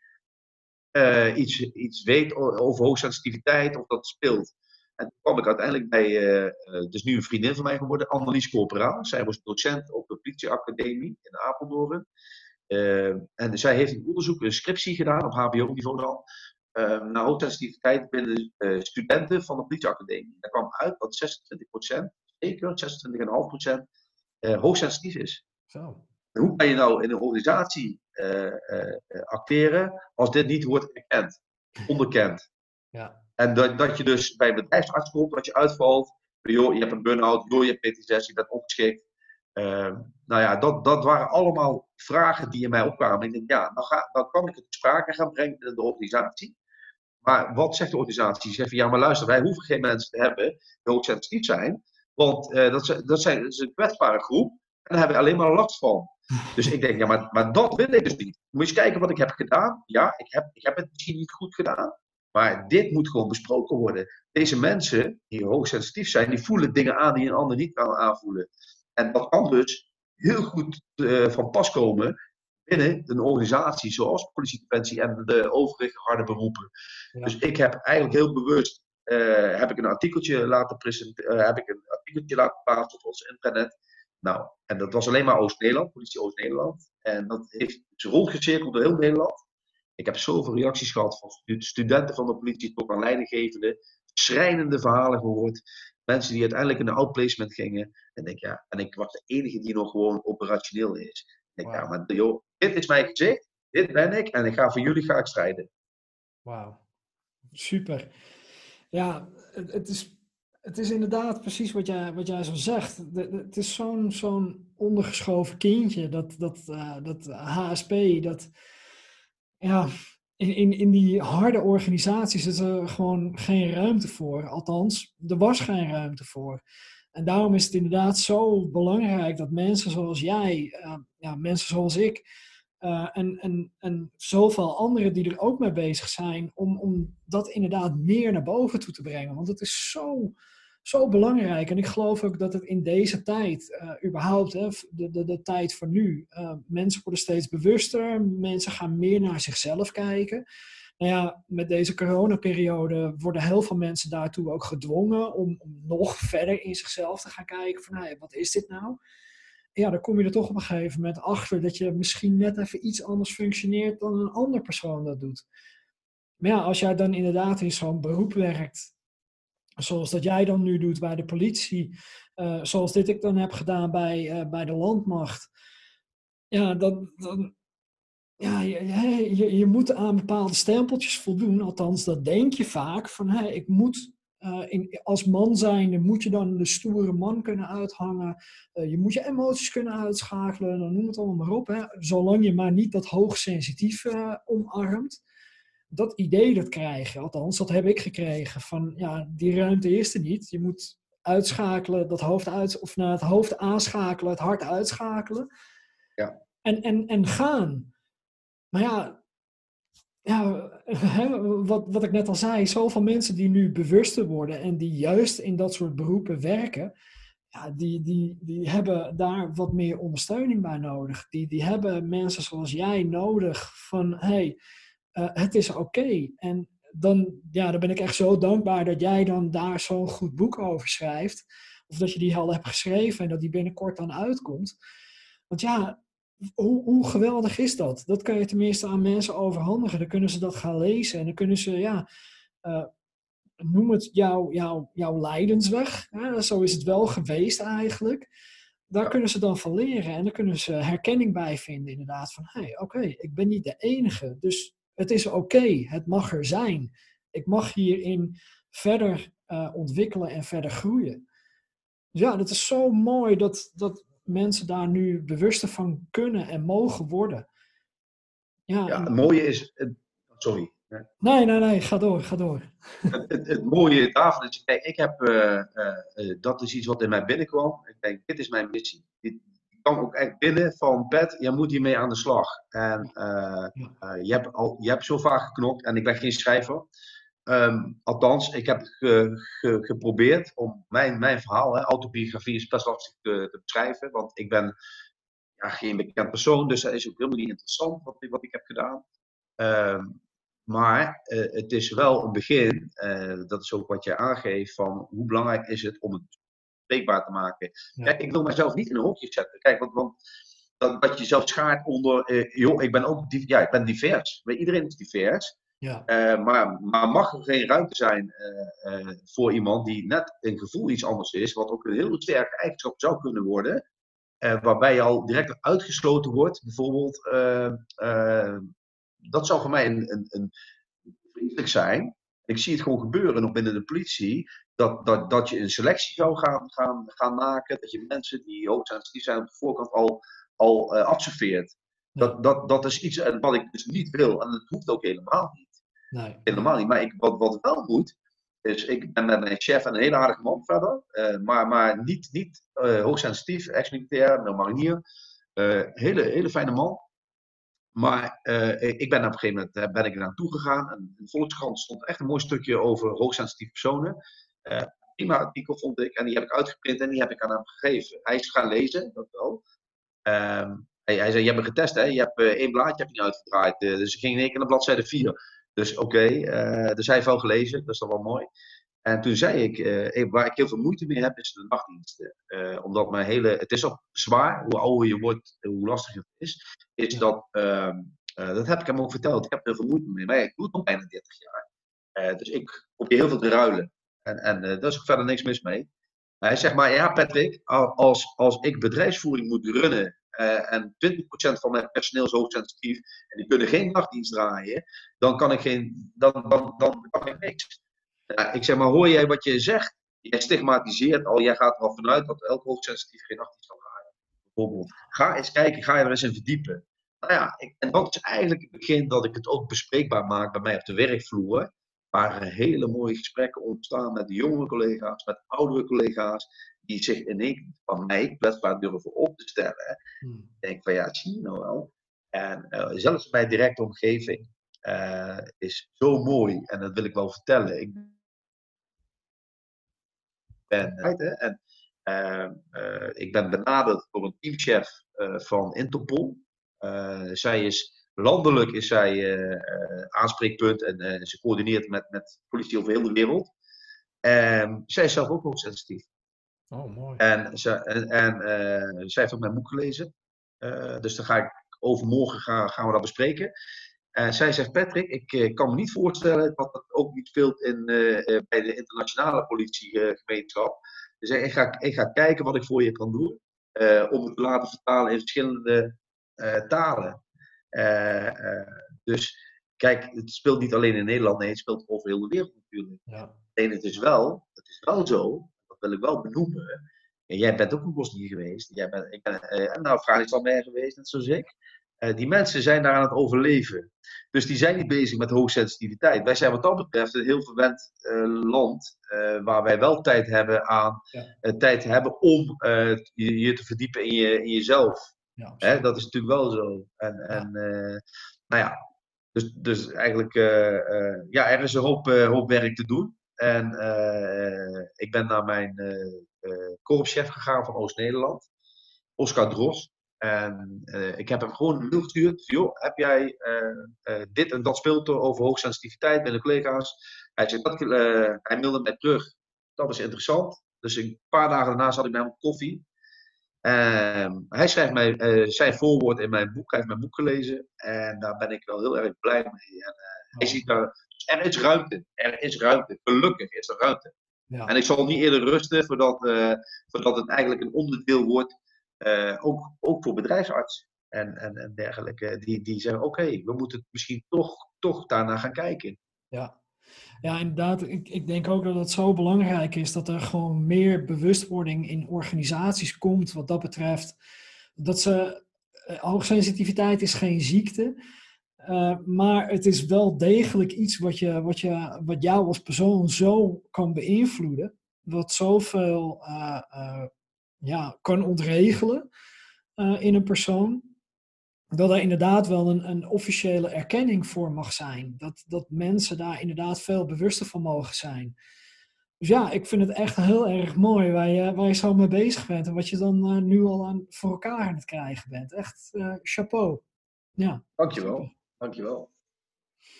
uh, iets, iets weet over hoogsensitiviteit of dat speelt? En toen kwam ik uiteindelijk bij, uh, dus nu een vriendin van mij geworden, Annelies Corporaal. Zij was docent op de politieacademie in Apeldoorn. Uh, en zij heeft een onderzoek, een scriptie gedaan, op HBO-niveau dan, uh, naar hoogsensitiviteit binnen studenten van de politieacademie. Daar kwam uit dat 26%, zeker 26,5% hoogsensitief is. Zo. En hoe kan je nou in een organisatie acteren als dit niet wordt erkend, onderkend? Ja. En dat, dat je dus bij bedrijfsarts komt, dat je uitvalt. Joh, je hebt een burn-out, joh, je hebt PTSS, je bent opgeschikt. Uh, nou ja, dat, dat waren allemaal vragen die in mij opkwamen. Ik denk, ja, dan, ga, dan kan ik het sprake gaan brengen in de organisatie. Maar wat zegt de organisatie? Ze zeggen, ja, maar luister, wij hoeven geen mensen te hebben die hoogsensitief zijn. Want uh, dat, dat, zijn, dat is een kwetsbare groep. En daar hebben we alleen maar last van. Dus ik denk, ja, maar, maar dat wil ik dus niet. Moet je eens kijken wat ik heb gedaan. Ja, ik heb, ik heb het misschien niet goed gedaan. Maar dit moet gewoon besproken worden. Deze mensen die hoogsensitief zijn, die voelen dingen aan die een ander niet kan aanvoelen. En dat kan dus heel goed van pas komen binnen een organisatie zoals politiedefensie en de overige harde beroepen. Dus ik heb eigenlijk heel bewust heb ik een artikeltje laten presenteren, heb ik een artikeltje laten plaatsen op ons internet. Nou, en dat was alleen maar Oost-Nederland, politie Oost-Nederland. En dat heeft ze rondgecirkeld door heel Nederland. Ik heb zoveel reacties gehad van studenten van de politie tot aan leidinggevenden. Schrijnende verhalen gehoord. Mensen die uiteindelijk in de outplacement gingen. En, denk, ja, en ik was de enige die nog gewoon operationeel is. Ik denk, ja, maar joh, dit is mijn gezicht. Dit ben ik. En ik ga voor jullie ga ik strijden. Wauw. Super. Ja, het, is, het is inderdaad precies wat jij, wat jij zo zegt. het is zo'n zo'n ondergeschoven kindje, dat, dat, uh, dat HSP, dat ja, in, in, in die harde organisaties is er gewoon geen ruimte voor. Althans, er was geen ruimte voor. En daarom is het inderdaad zo belangrijk dat mensen zoals jij, uh, ja, mensen zoals ik, uh, en, en, en zoveel anderen die er ook mee bezig zijn, om, om dat inderdaad meer naar boven toe te brengen. Want het is zo, zo belangrijk. En ik geloof ook dat het in deze tijd, uh, überhaupt, hè, de, de, de tijd van nu, uh, mensen worden steeds bewuster, mensen gaan meer naar zichzelf kijken. Nou ja, met deze coronaperiode worden heel veel mensen daartoe ook gedwongen om, om nog verder in zichzelf te gaan kijken van, hey, wat is dit nou? Ja, dan kom je er toch op een gegeven moment achter dat je misschien net even iets anders functioneert dan een ander persoon dat doet. Maar ja, als jij dan inderdaad in zo'n beroep werkt zoals dat jij dan nu doet bij de politie, uh, zoals dit ik dan heb gedaan bij, uh, bij de landmacht. Ja, dan, dan ja, je, je, je, moet aan bepaalde stempeltjes voldoen. Althans, dat denk je vaak. Van, hey, ik moet uh, in, als man zijn, moet je dan de stoere man kunnen uithangen. je moet je emoties kunnen uitschakelen. Dan noem het allemaal maar op. Hè. Zolang je maar niet dat hoogsensitief omarmt dat idee dat krijg je, althans, dat heb ik gekregen. Van ja, die ruimte is er niet. Je moet uitschakelen, dat hoofd uit, of naar het hoofd aanschakelen, het hart uitschakelen. Ja. En, en, en gaan. Maar ja, ja wat, wat ik net al zei, zoveel mensen die nu bewuster worden en die juist in dat soort beroepen werken, ja, die, die, die hebben daar wat meer ondersteuning bij nodig. Die, die hebben mensen zoals jij nodig van, hey, uh, het is oké. En dan, ja, dan ben ik echt zo dankbaar dat jij dan daar zo'n goed boek over schrijft. Of dat je die al hebt geschreven en dat die binnenkort dan uitkomt. Want ja, hoe, hoe geweldig is dat? Dat kan je tenminste aan mensen overhandigen. Dan kunnen ze dat gaan lezen en dan kunnen ze, ja, uh, noem het jouw jou, jouw lijdensweg. Hè? Zo is het wel geweest eigenlijk. Daar kunnen ze dan van leren en dan kunnen ze herkenning bij vinden inderdaad. Van, hé, hey, oké, ik ben niet de enige. Dus het is oké, het mag er zijn. Ik mag hierin verder uh, ontwikkelen en verder groeien. Dus ja, dat is zo mooi dat, dat mensen daar nu bewuster van kunnen en mogen worden. Ja, ja het mooie is. Sorry. Nee, nee, nee, ga door, ga door. Het, het, het mooie daarvan is, kijk, ik heb, uh, uh, dat is iets wat in mij binnenkwam. Ik denk, dit is mijn missie. Dit, kwam ook echt binnen van Pet, je moet hiermee aan de slag. En uh, uh, je, hebt al, je hebt zo vaak geknokt en ik ben geen schrijver. Um, althans, ik heb ge, ge, geprobeerd om mijn, mijn verhaal, hè, autobiografie is best lastig te, te, beschrijven, want ik ben ja, geen bekend persoon, dus dat is ook helemaal niet interessant wat, wat ik heb gedaan. Um, maar uh, het is wel een begin, dat is ook wat je aangeeft, van hoe belangrijk is het om het bespreekbaar te maken. Kijk, ik wil mezelf niet in een hokje zetten. Kijk, want, want dat, dat je jezelf schaart onder, eh, joh, ik ben ook ja, ik ben divers. Iedereen is divers. Ja. Uh, maar, maar mag er geen ruimte zijn uh, voor iemand die net een gevoel iets anders is, wat ook een heel sterke eigenschap zou kunnen worden, waarbij je al direct uitgesloten wordt, bijvoorbeeld. dat zou voor mij een, een, een vriendelijk zijn. Ik zie het gewoon gebeuren nog binnen de politie dat, dat, dat je een selectie zou gaan, gaan, gaan maken. Dat je mensen die hoogsensitief zijn op de voorkant al, al uh, absorbeert. Dat, dat, dat is iets eh, wat ik dus niet wil. En dat hoeft ook helemaal niet. Nee. Helemaal niet. Maar ik, wat, wat wel moet, is ik ben met mijn chef een hele aardige man verder. Uh, maar, maar niet, niet uh, hoogsensitief, ex-militair, marinier. hele, hele fijne man. Maar ik ben op een gegeven moment ben ik eraan toegegaan. En in de Volkskrant stond echt een mooi stukje over hoogsensitieve personen. Uh, prima artikel vond ik. En die heb ik uitgeprint en die heb ik aan hem gegeven. Hij is gaan lezen, dat wel. Ehm, hij, hij, zei, je hebt me getest, hè? je hebt uh, één blaadje heb je uitgedraaid. Uh, dus ik ging in één keer naar bladzijde 4. Dus oké, dus hij heeft wel gelezen, dat is dan wel mooi. En toen zei ik, waar ik heel veel moeite mee heb, is de nachtdiensten. Omdat mijn hele, het is ook zwaar, hoe ouder je wordt, hoe lastiger het is. Is dat, uh, dat heb ik hem ook verteld, ik heb er veel moeite mee. Maar ik doe het al bijna 30 jaar. dus ik probeer heel veel te ruilen. En, en daar is verder niks mis mee. Hij zegt maar, ja Patrick, als, als ik bedrijfsvoering moet runnen uh, en 20% van mijn personeel is hoogsensitief en die kunnen geen nachtdienst draaien, dan kan ik, geen, dan, dan, dan kan ik niks. Ik zeg maar, hoor jij wat je zegt? Jij stigmatiseert al, jij gaat er al vanuit dat elk hoogsensitief geen nachtdienst kan draaien. Bijvoorbeeld. Ga eens kijken, ga je er eens in verdiepen. Nou ja, ik, en dat is eigenlijk het begin dat ik het ook bespreekbaar maak bij mij op de werkvloer. Waar er hele mooie gesprekken ontstaan met jonge collega's, met oudere collega's die zich in één van mij kwetsbaar durven op te stellen. Hmm. Ik denk van ja, zie je nou wel. En uh, zelfs mijn directe omgeving uh, is zo mooi. En dat wil ik wel vertellen. Ik ben, en, uh, ik ben benaderd door een teamchef van Interpol. zij is landelijk is zij aanspreekpunt en ze coördineert met, met politie over heel de wereld. En zij is zelf ook hoogsensitief. Oh, mooi. En, ze, en, en uh, zij heeft ook mijn boek gelezen. Uh, dus dan ga ik overmorgen gaan, gaan we dat bespreken. En zij zegt, Patrick, ik kan me niet voorstellen dat dat ook niet speelt in, bij de internationale politiegemeenschap. Dus ik ga, ik ga kijken wat ik voor je kan doen. om het te laten vertalen in verschillende talen. Dus kijk, het speelt niet alleen in Nederland, nee, het speelt over heel de wereld natuurlijk. Ja. Alleen het is wel, het is wel zo wil ik wel benoemen. En jij bent ook in Bosnië geweest. Jij bent, ik ben uh, nou, Afghanistan geweest, net zoals ik. Uh, die mensen zijn daar aan het overleven. Dus die zijn niet bezig met hoogsensitiviteit. Wij zijn wat dat betreft een heel verwend uh, land. waar wij wel tijd hebben aan. Ja. tijd hebben om je, je, te verdiepen in, je, in jezelf. Ja, Hè, dat is natuurlijk wel zo. En, ja. en nou ja. Dus, dus eigenlijk. ja, er is een hoop, hoop werk te doen. En ik ben naar mijn korpschef gegaan van Oost-Nederland, Oscar Dros. En ik heb hem gewoon een mail gestuurd. Joh, heb jij dit en dat speelt er over hoogsensitiviteit bij de collega's? Hij, zei, dat, hij mailde mij terug. Dat is interessant. Dus een paar dagen daarna zat ik met hem koffie. Uh, hij schrijft mij, uh, zijn voorwoord in mijn boek. Hij heeft mijn boek gelezen. En daar ben ik wel heel erg blij mee. En, uh, hij ziet daar er is ruimte. Er is ruimte. Gelukkig is er ruimte. Ja. En ik zal niet eerder rusten voordat, uh, voordat het eigenlijk een onderdeel wordt, ook, ook voor bedrijfsarts en, en, en dergelijke, die, die zeggen: oké, we moeten misschien toch, toch daarna gaan kijken. Ja. Ja, inderdaad. Ik, ik denk ook dat het zo belangrijk is dat er gewoon meer bewustwording in organisaties komt wat dat betreft. Dat ze, uh, hoogsensitiviteit is geen ziekte. Uh, maar het is wel degelijk iets wat, je, wat, je, wat jou als persoon zo kan beïnvloeden. Wat zoveel uh, ja, kan ontregelen in een persoon. Dat er inderdaad wel een, een officiële erkenning voor mag zijn. Dat, dat mensen daar inderdaad veel bewuster van mogen zijn. Dus ja, ik vind het echt heel erg mooi waar je, waar je zo mee bezig bent. En wat je dan nu al aan, voor elkaar aan het krijgen bent. Echt chapeau. Ja. Dankjewel. Dankjewel.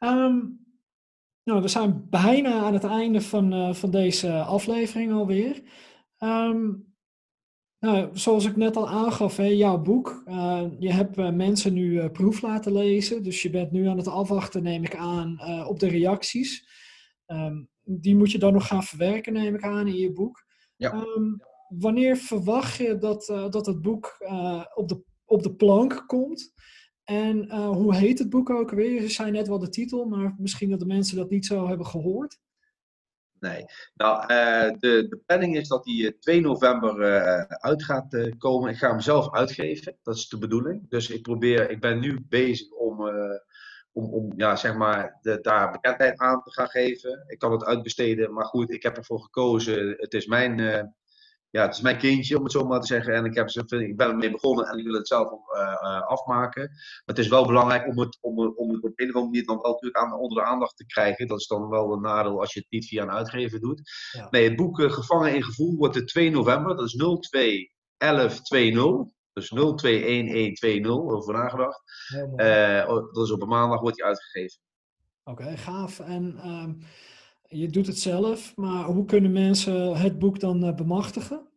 Um, nou, we zijn bijna aan het einde van, uh, van deze aflevering alweer. Um, nou, zoals ik net al aangaf, hè, jouw boek. Uh, je hebt uh, mensen nu proef laten lezen. Dus je bent nu aan het afwachten, neem ik aan, op de reacties. Um, die moet je dan nog gaan verwerken, neem ik aan, in je boek. Ja. wanneer verwacht je dat, dat het boek op, de, op de plank komt? En hoe heet het boek ook weer? Ze zei net wel de titel, maar misschien dat de mensen dat niet zo hebben gehoord. Nee, nou, uh, de, de planning is dat die 2 november uh, uit gaat komen. Ik ga hem zelf uitgeven, dat is de bedoeling. Dus ik probeer, ik ben nu bezig om, om, om ja, zeg maar, de, daar bekendheid aan te gaan geven. Ik kan het uitbesteden, maar goed, ik heb ervoor gekozen. Het is mijn ja, het is mijn kindje, om het zo maar te zeggen. En ik, heb, ik ben ermee begonnen en ik wil het zelf uh, uh, afmaken. Maar het is wel belangrijk om het, om, om het op een of andere manier dan wel natuurlijk aan, onder de aandacht te krijgen. Dat is dan wel een nadeel als je het niet via een uitgever doet. Ja. Nee, het boek uh, Gevangen in Gevoel wordt de 2 november. Dat is 02 11 20. Dus 021120, over nagedacht. Uh, dat is op een maandag wordt hij uitgegeven. Oké, gaaf. En ehm, je doet het zelf, maar hoe kunnen mensen het boek dan uh, bemachtigen?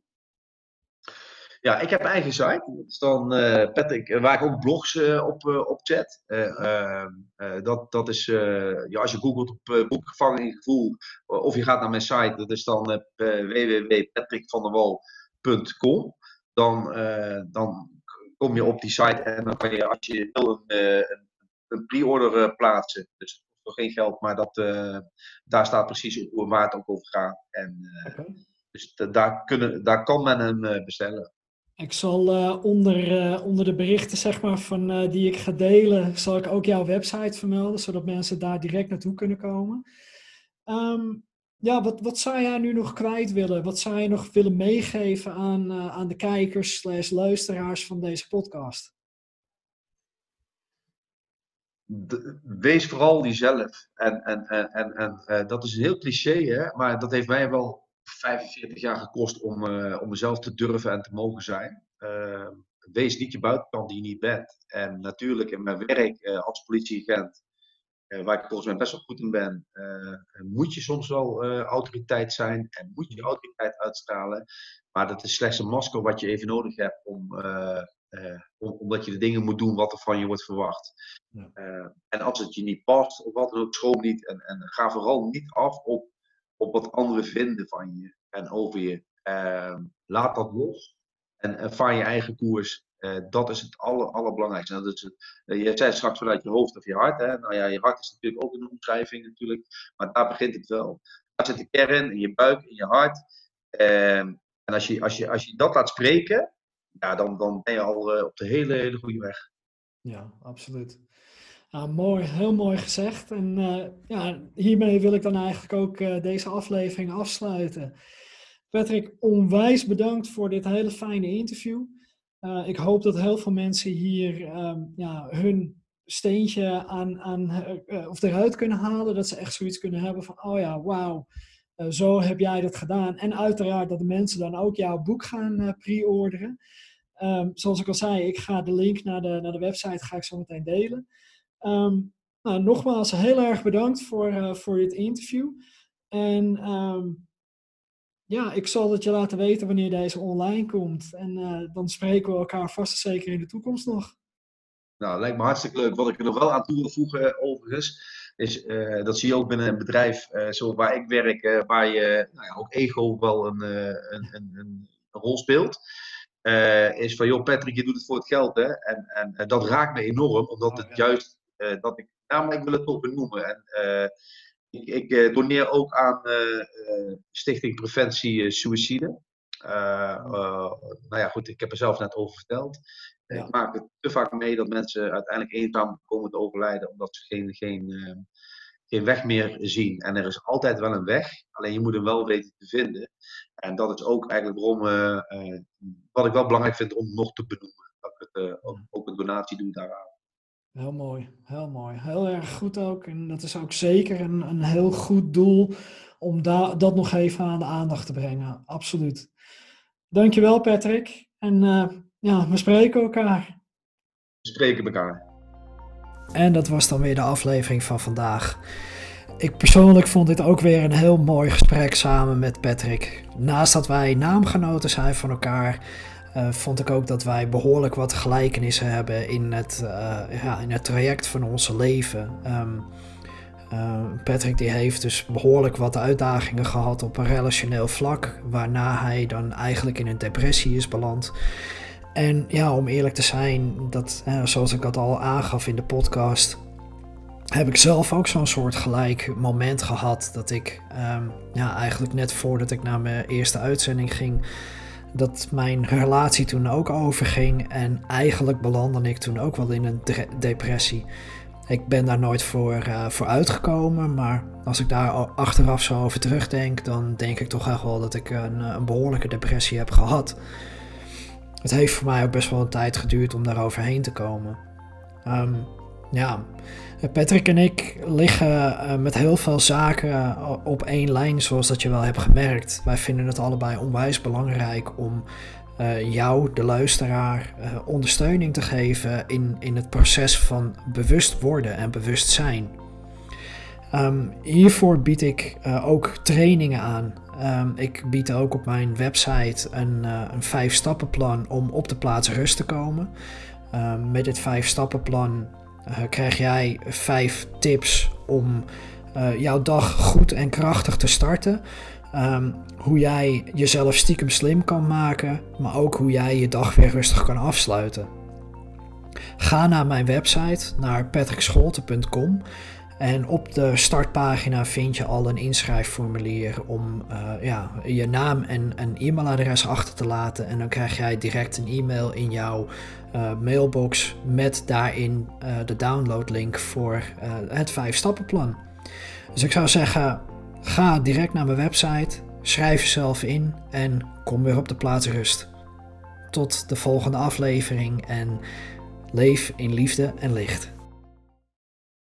Ja, ik heb eigen site. Dat is dan uh, Patrick, waar ik ook blogs op, uh, chat. Ehm, dat, dat is, ja, als je googelt op boekgevangen in gevoel, of je gaat naar mijn site, dat is dan www.patrickvanderwal.com. Dan, dan kom je op die site en dan kan je, als je wil, een, een pre-order plaatsen. Dus voor geen geld, maar dat, daar staat precies op waar het ook over gaat. En, okay. Dus daar, kunnen, daar kan men hem bestellen. Ik zal uh, onder, uh, onder de berichten zeg maar, van, uh, die ik ga delen, zal ik ook jouw website vermelden, zodat mensen daar direct naartoe kunnen komen. Um, ja, wat, wat zou jij nu nog kwijt willen? Wat zou je nog willen meegeven aan, aan de kijkers slash luisteraars van deze podcast? De, wees vooral jezelf. En, en, en, en, en dat is heel cliché, hè? maar dat heeft mij wel 45 jaar gekost om, uh, om mezelf te durven en te mogen zijn. Uh, wees niet je buitenkant die je niet bent. En natuurlijk in mijn werk uh, als politieagent, waar ik volgens mij best wel goed in ben, moet je soms wel autoriteit zijn en moet je autoriteit uitstralen. Maar dat is slechts een masker wat je even nodig hebt om, om, omdat je de dingen moet doen wat er van je wordt verwacht. Ja. en als het je niet past of wat dan ook, schroom niet. En, en ga vooral niet af op op wat anderen vinden van je en over je. Uh, laat dat los en, en vaar je eigen koers. Uh, dat is het aller, allerbelangrijkste. Dat is het, je zei straks vanuit je hoofd of je hart. Hè? Nou ja, je hart is natuurlijk ook een omschrijving natuurlijk. Maar daar begint het wel. Daar zit de kern in je buik, in je hart. Uh, en als je, als, je, als je dat laat spreken, ja, dan, dan ben je al eh, op de hele, hele goede weg. Ja, absoluut. Ah, mooi, heel mooi gezegd. En uh, ja, hiermee wil ik dan eigenlijk ook uh, deze aflevering afsluiten. Patrick, onwijs bedankt voor dit hele fijne interview. Ik hoop dat heel veel mensen hier um, ja, hun steentje aan, aan of eruit kunnen halen. Dat ze echt zoiets kunnen hebben van, oh ja, wauw, zo heb jij dat gedaan. En uiteraard dat de mensen dan ook jouw boek gaan pre-orderen. Um, zoals ik al zei, ik ga de link naar de, naar de website ga ik zo meteen delen. Um, nou, nogmaals heel erg bedankt voor, uh, voor dit interview. En um, ja, ik zal het je laten weten wanneer deze online komt. En uh, dan spreken we elkaar vast en zeker in de toekomst nog. Nou, lijkt me hartstikke leuk. Wat ik er nog wel aan toe wil voegen, overigens, is uh, dat zie je ook binnen een bedrijf uh, zoals waar ik werk, uh, waar je nou ja, ook ego wel een, een, een, een, rol speelt. is van, joh Patrick, je doet het voor het geld. Hè? En, en, en dat raakt me enorm, omdat het juist eh, dat ik, nou, maar ik wil het toch benoemen. En, eh, ik, ik eh, doneer ook aan Stichting Preventie Suïcide. nou ja, goed, ik heb er zelf net over verteld. Ja. Ik maak het te vaak mee dat mensen uiteindelijk eenzaam komen te overlijden omdat ze geen, geen, geen weg meer zien. En er is altijd wel een weg, alleen je moet hem wel weten te vinden. En dat is ook eigenlijk waarom, uh, wat ik wel belangrijk vind om nog te benoemen. Dat ik het, uh, ook, ook, een donatie doe daaraan. Heel mooi, heel mooi. Heel erg goed ook. En dat is ook zeker een, een heel goed doel om da dat nog even aan de aandacht te brengen. Absoluut. Dankjewel Patrick. En ja, we spreken elkaar. We spreken elkaar. En dat was dan weer de aflevering van vandaag. Ik persoonlijk vond dit ook weer een heel mooi gesprek samen met Patrick. Naast dat wij naamgenoten zijn van elkaar, uh, vond ik ook dat wij behoorlijk wat gelijkenissen hebben in het, uh, ja, in het traject van onze leven. Um, uh, Patrick die heeft dus behoorlijk wat uitdagingen gehad op een relationeel vlak, waarna hij dan eigenlijk in een depressie is beland. En ja, om eerlijk te zijn, dat, zoals ik dat al aangaf in de podcast, heb ik zelf ook zo'n soort gelijk moment gehad dat ik um, ja, eigenlijk net voordat ik naar mijn eerste uitzending ging, dat mijn relatie toen ook overging. En eigenlijk belandde ik toen ook wel in een depressie. Ik ben daar nooit voor, uh, voor uitgekomen, maar als ik daar achteraf zo over terugdenk, dan denk ik toch echt wel dat ik een, een behoorlijke depressie heb gehad. Het heeft voor mij ook best wel een tijd geduurd om daar overheen te komen. Um, ja, Patrick en ik liggen eh, met heel veel zaken eh, op één lijn, zoals dat je wel hebt gemerkt. Wij vinden het allebei onwijs belangrijk om uh, jou, de luisteraar, ondersteuning te geven in, in het proces van bewust worden en bewustzijn. Um, hiervoor bied ik ook trainingen aan. Um, ik bied ook op mijn website een, een vijf stappenplan om op de plaats rust te komen. Um, met dit vijf stappenplan krijg jij vijf tips om jouw dag goed en krachtig te starten. Um, hoe jij jezelf stiekem slim kan maken, maar ook hoe jij je dag weer rustig kan afsluiten. Ga naar mijn website, naar patrickscholten.com. En op de startpagina vind je al een inschrijfformulier om uh, ja, je naam en een e-mailadres achter te laten. En dan krijg jij direct een e-mail in jouw uh, mailbox met daarin uh, de downloadlink voor het vijf stappenplan. Dus ik zou zeggen, Ga direct naar mijn website, schrijf jezelf in en kom weer op de plaats rust. Tot de volgende aflevering en leef in liefde en licht.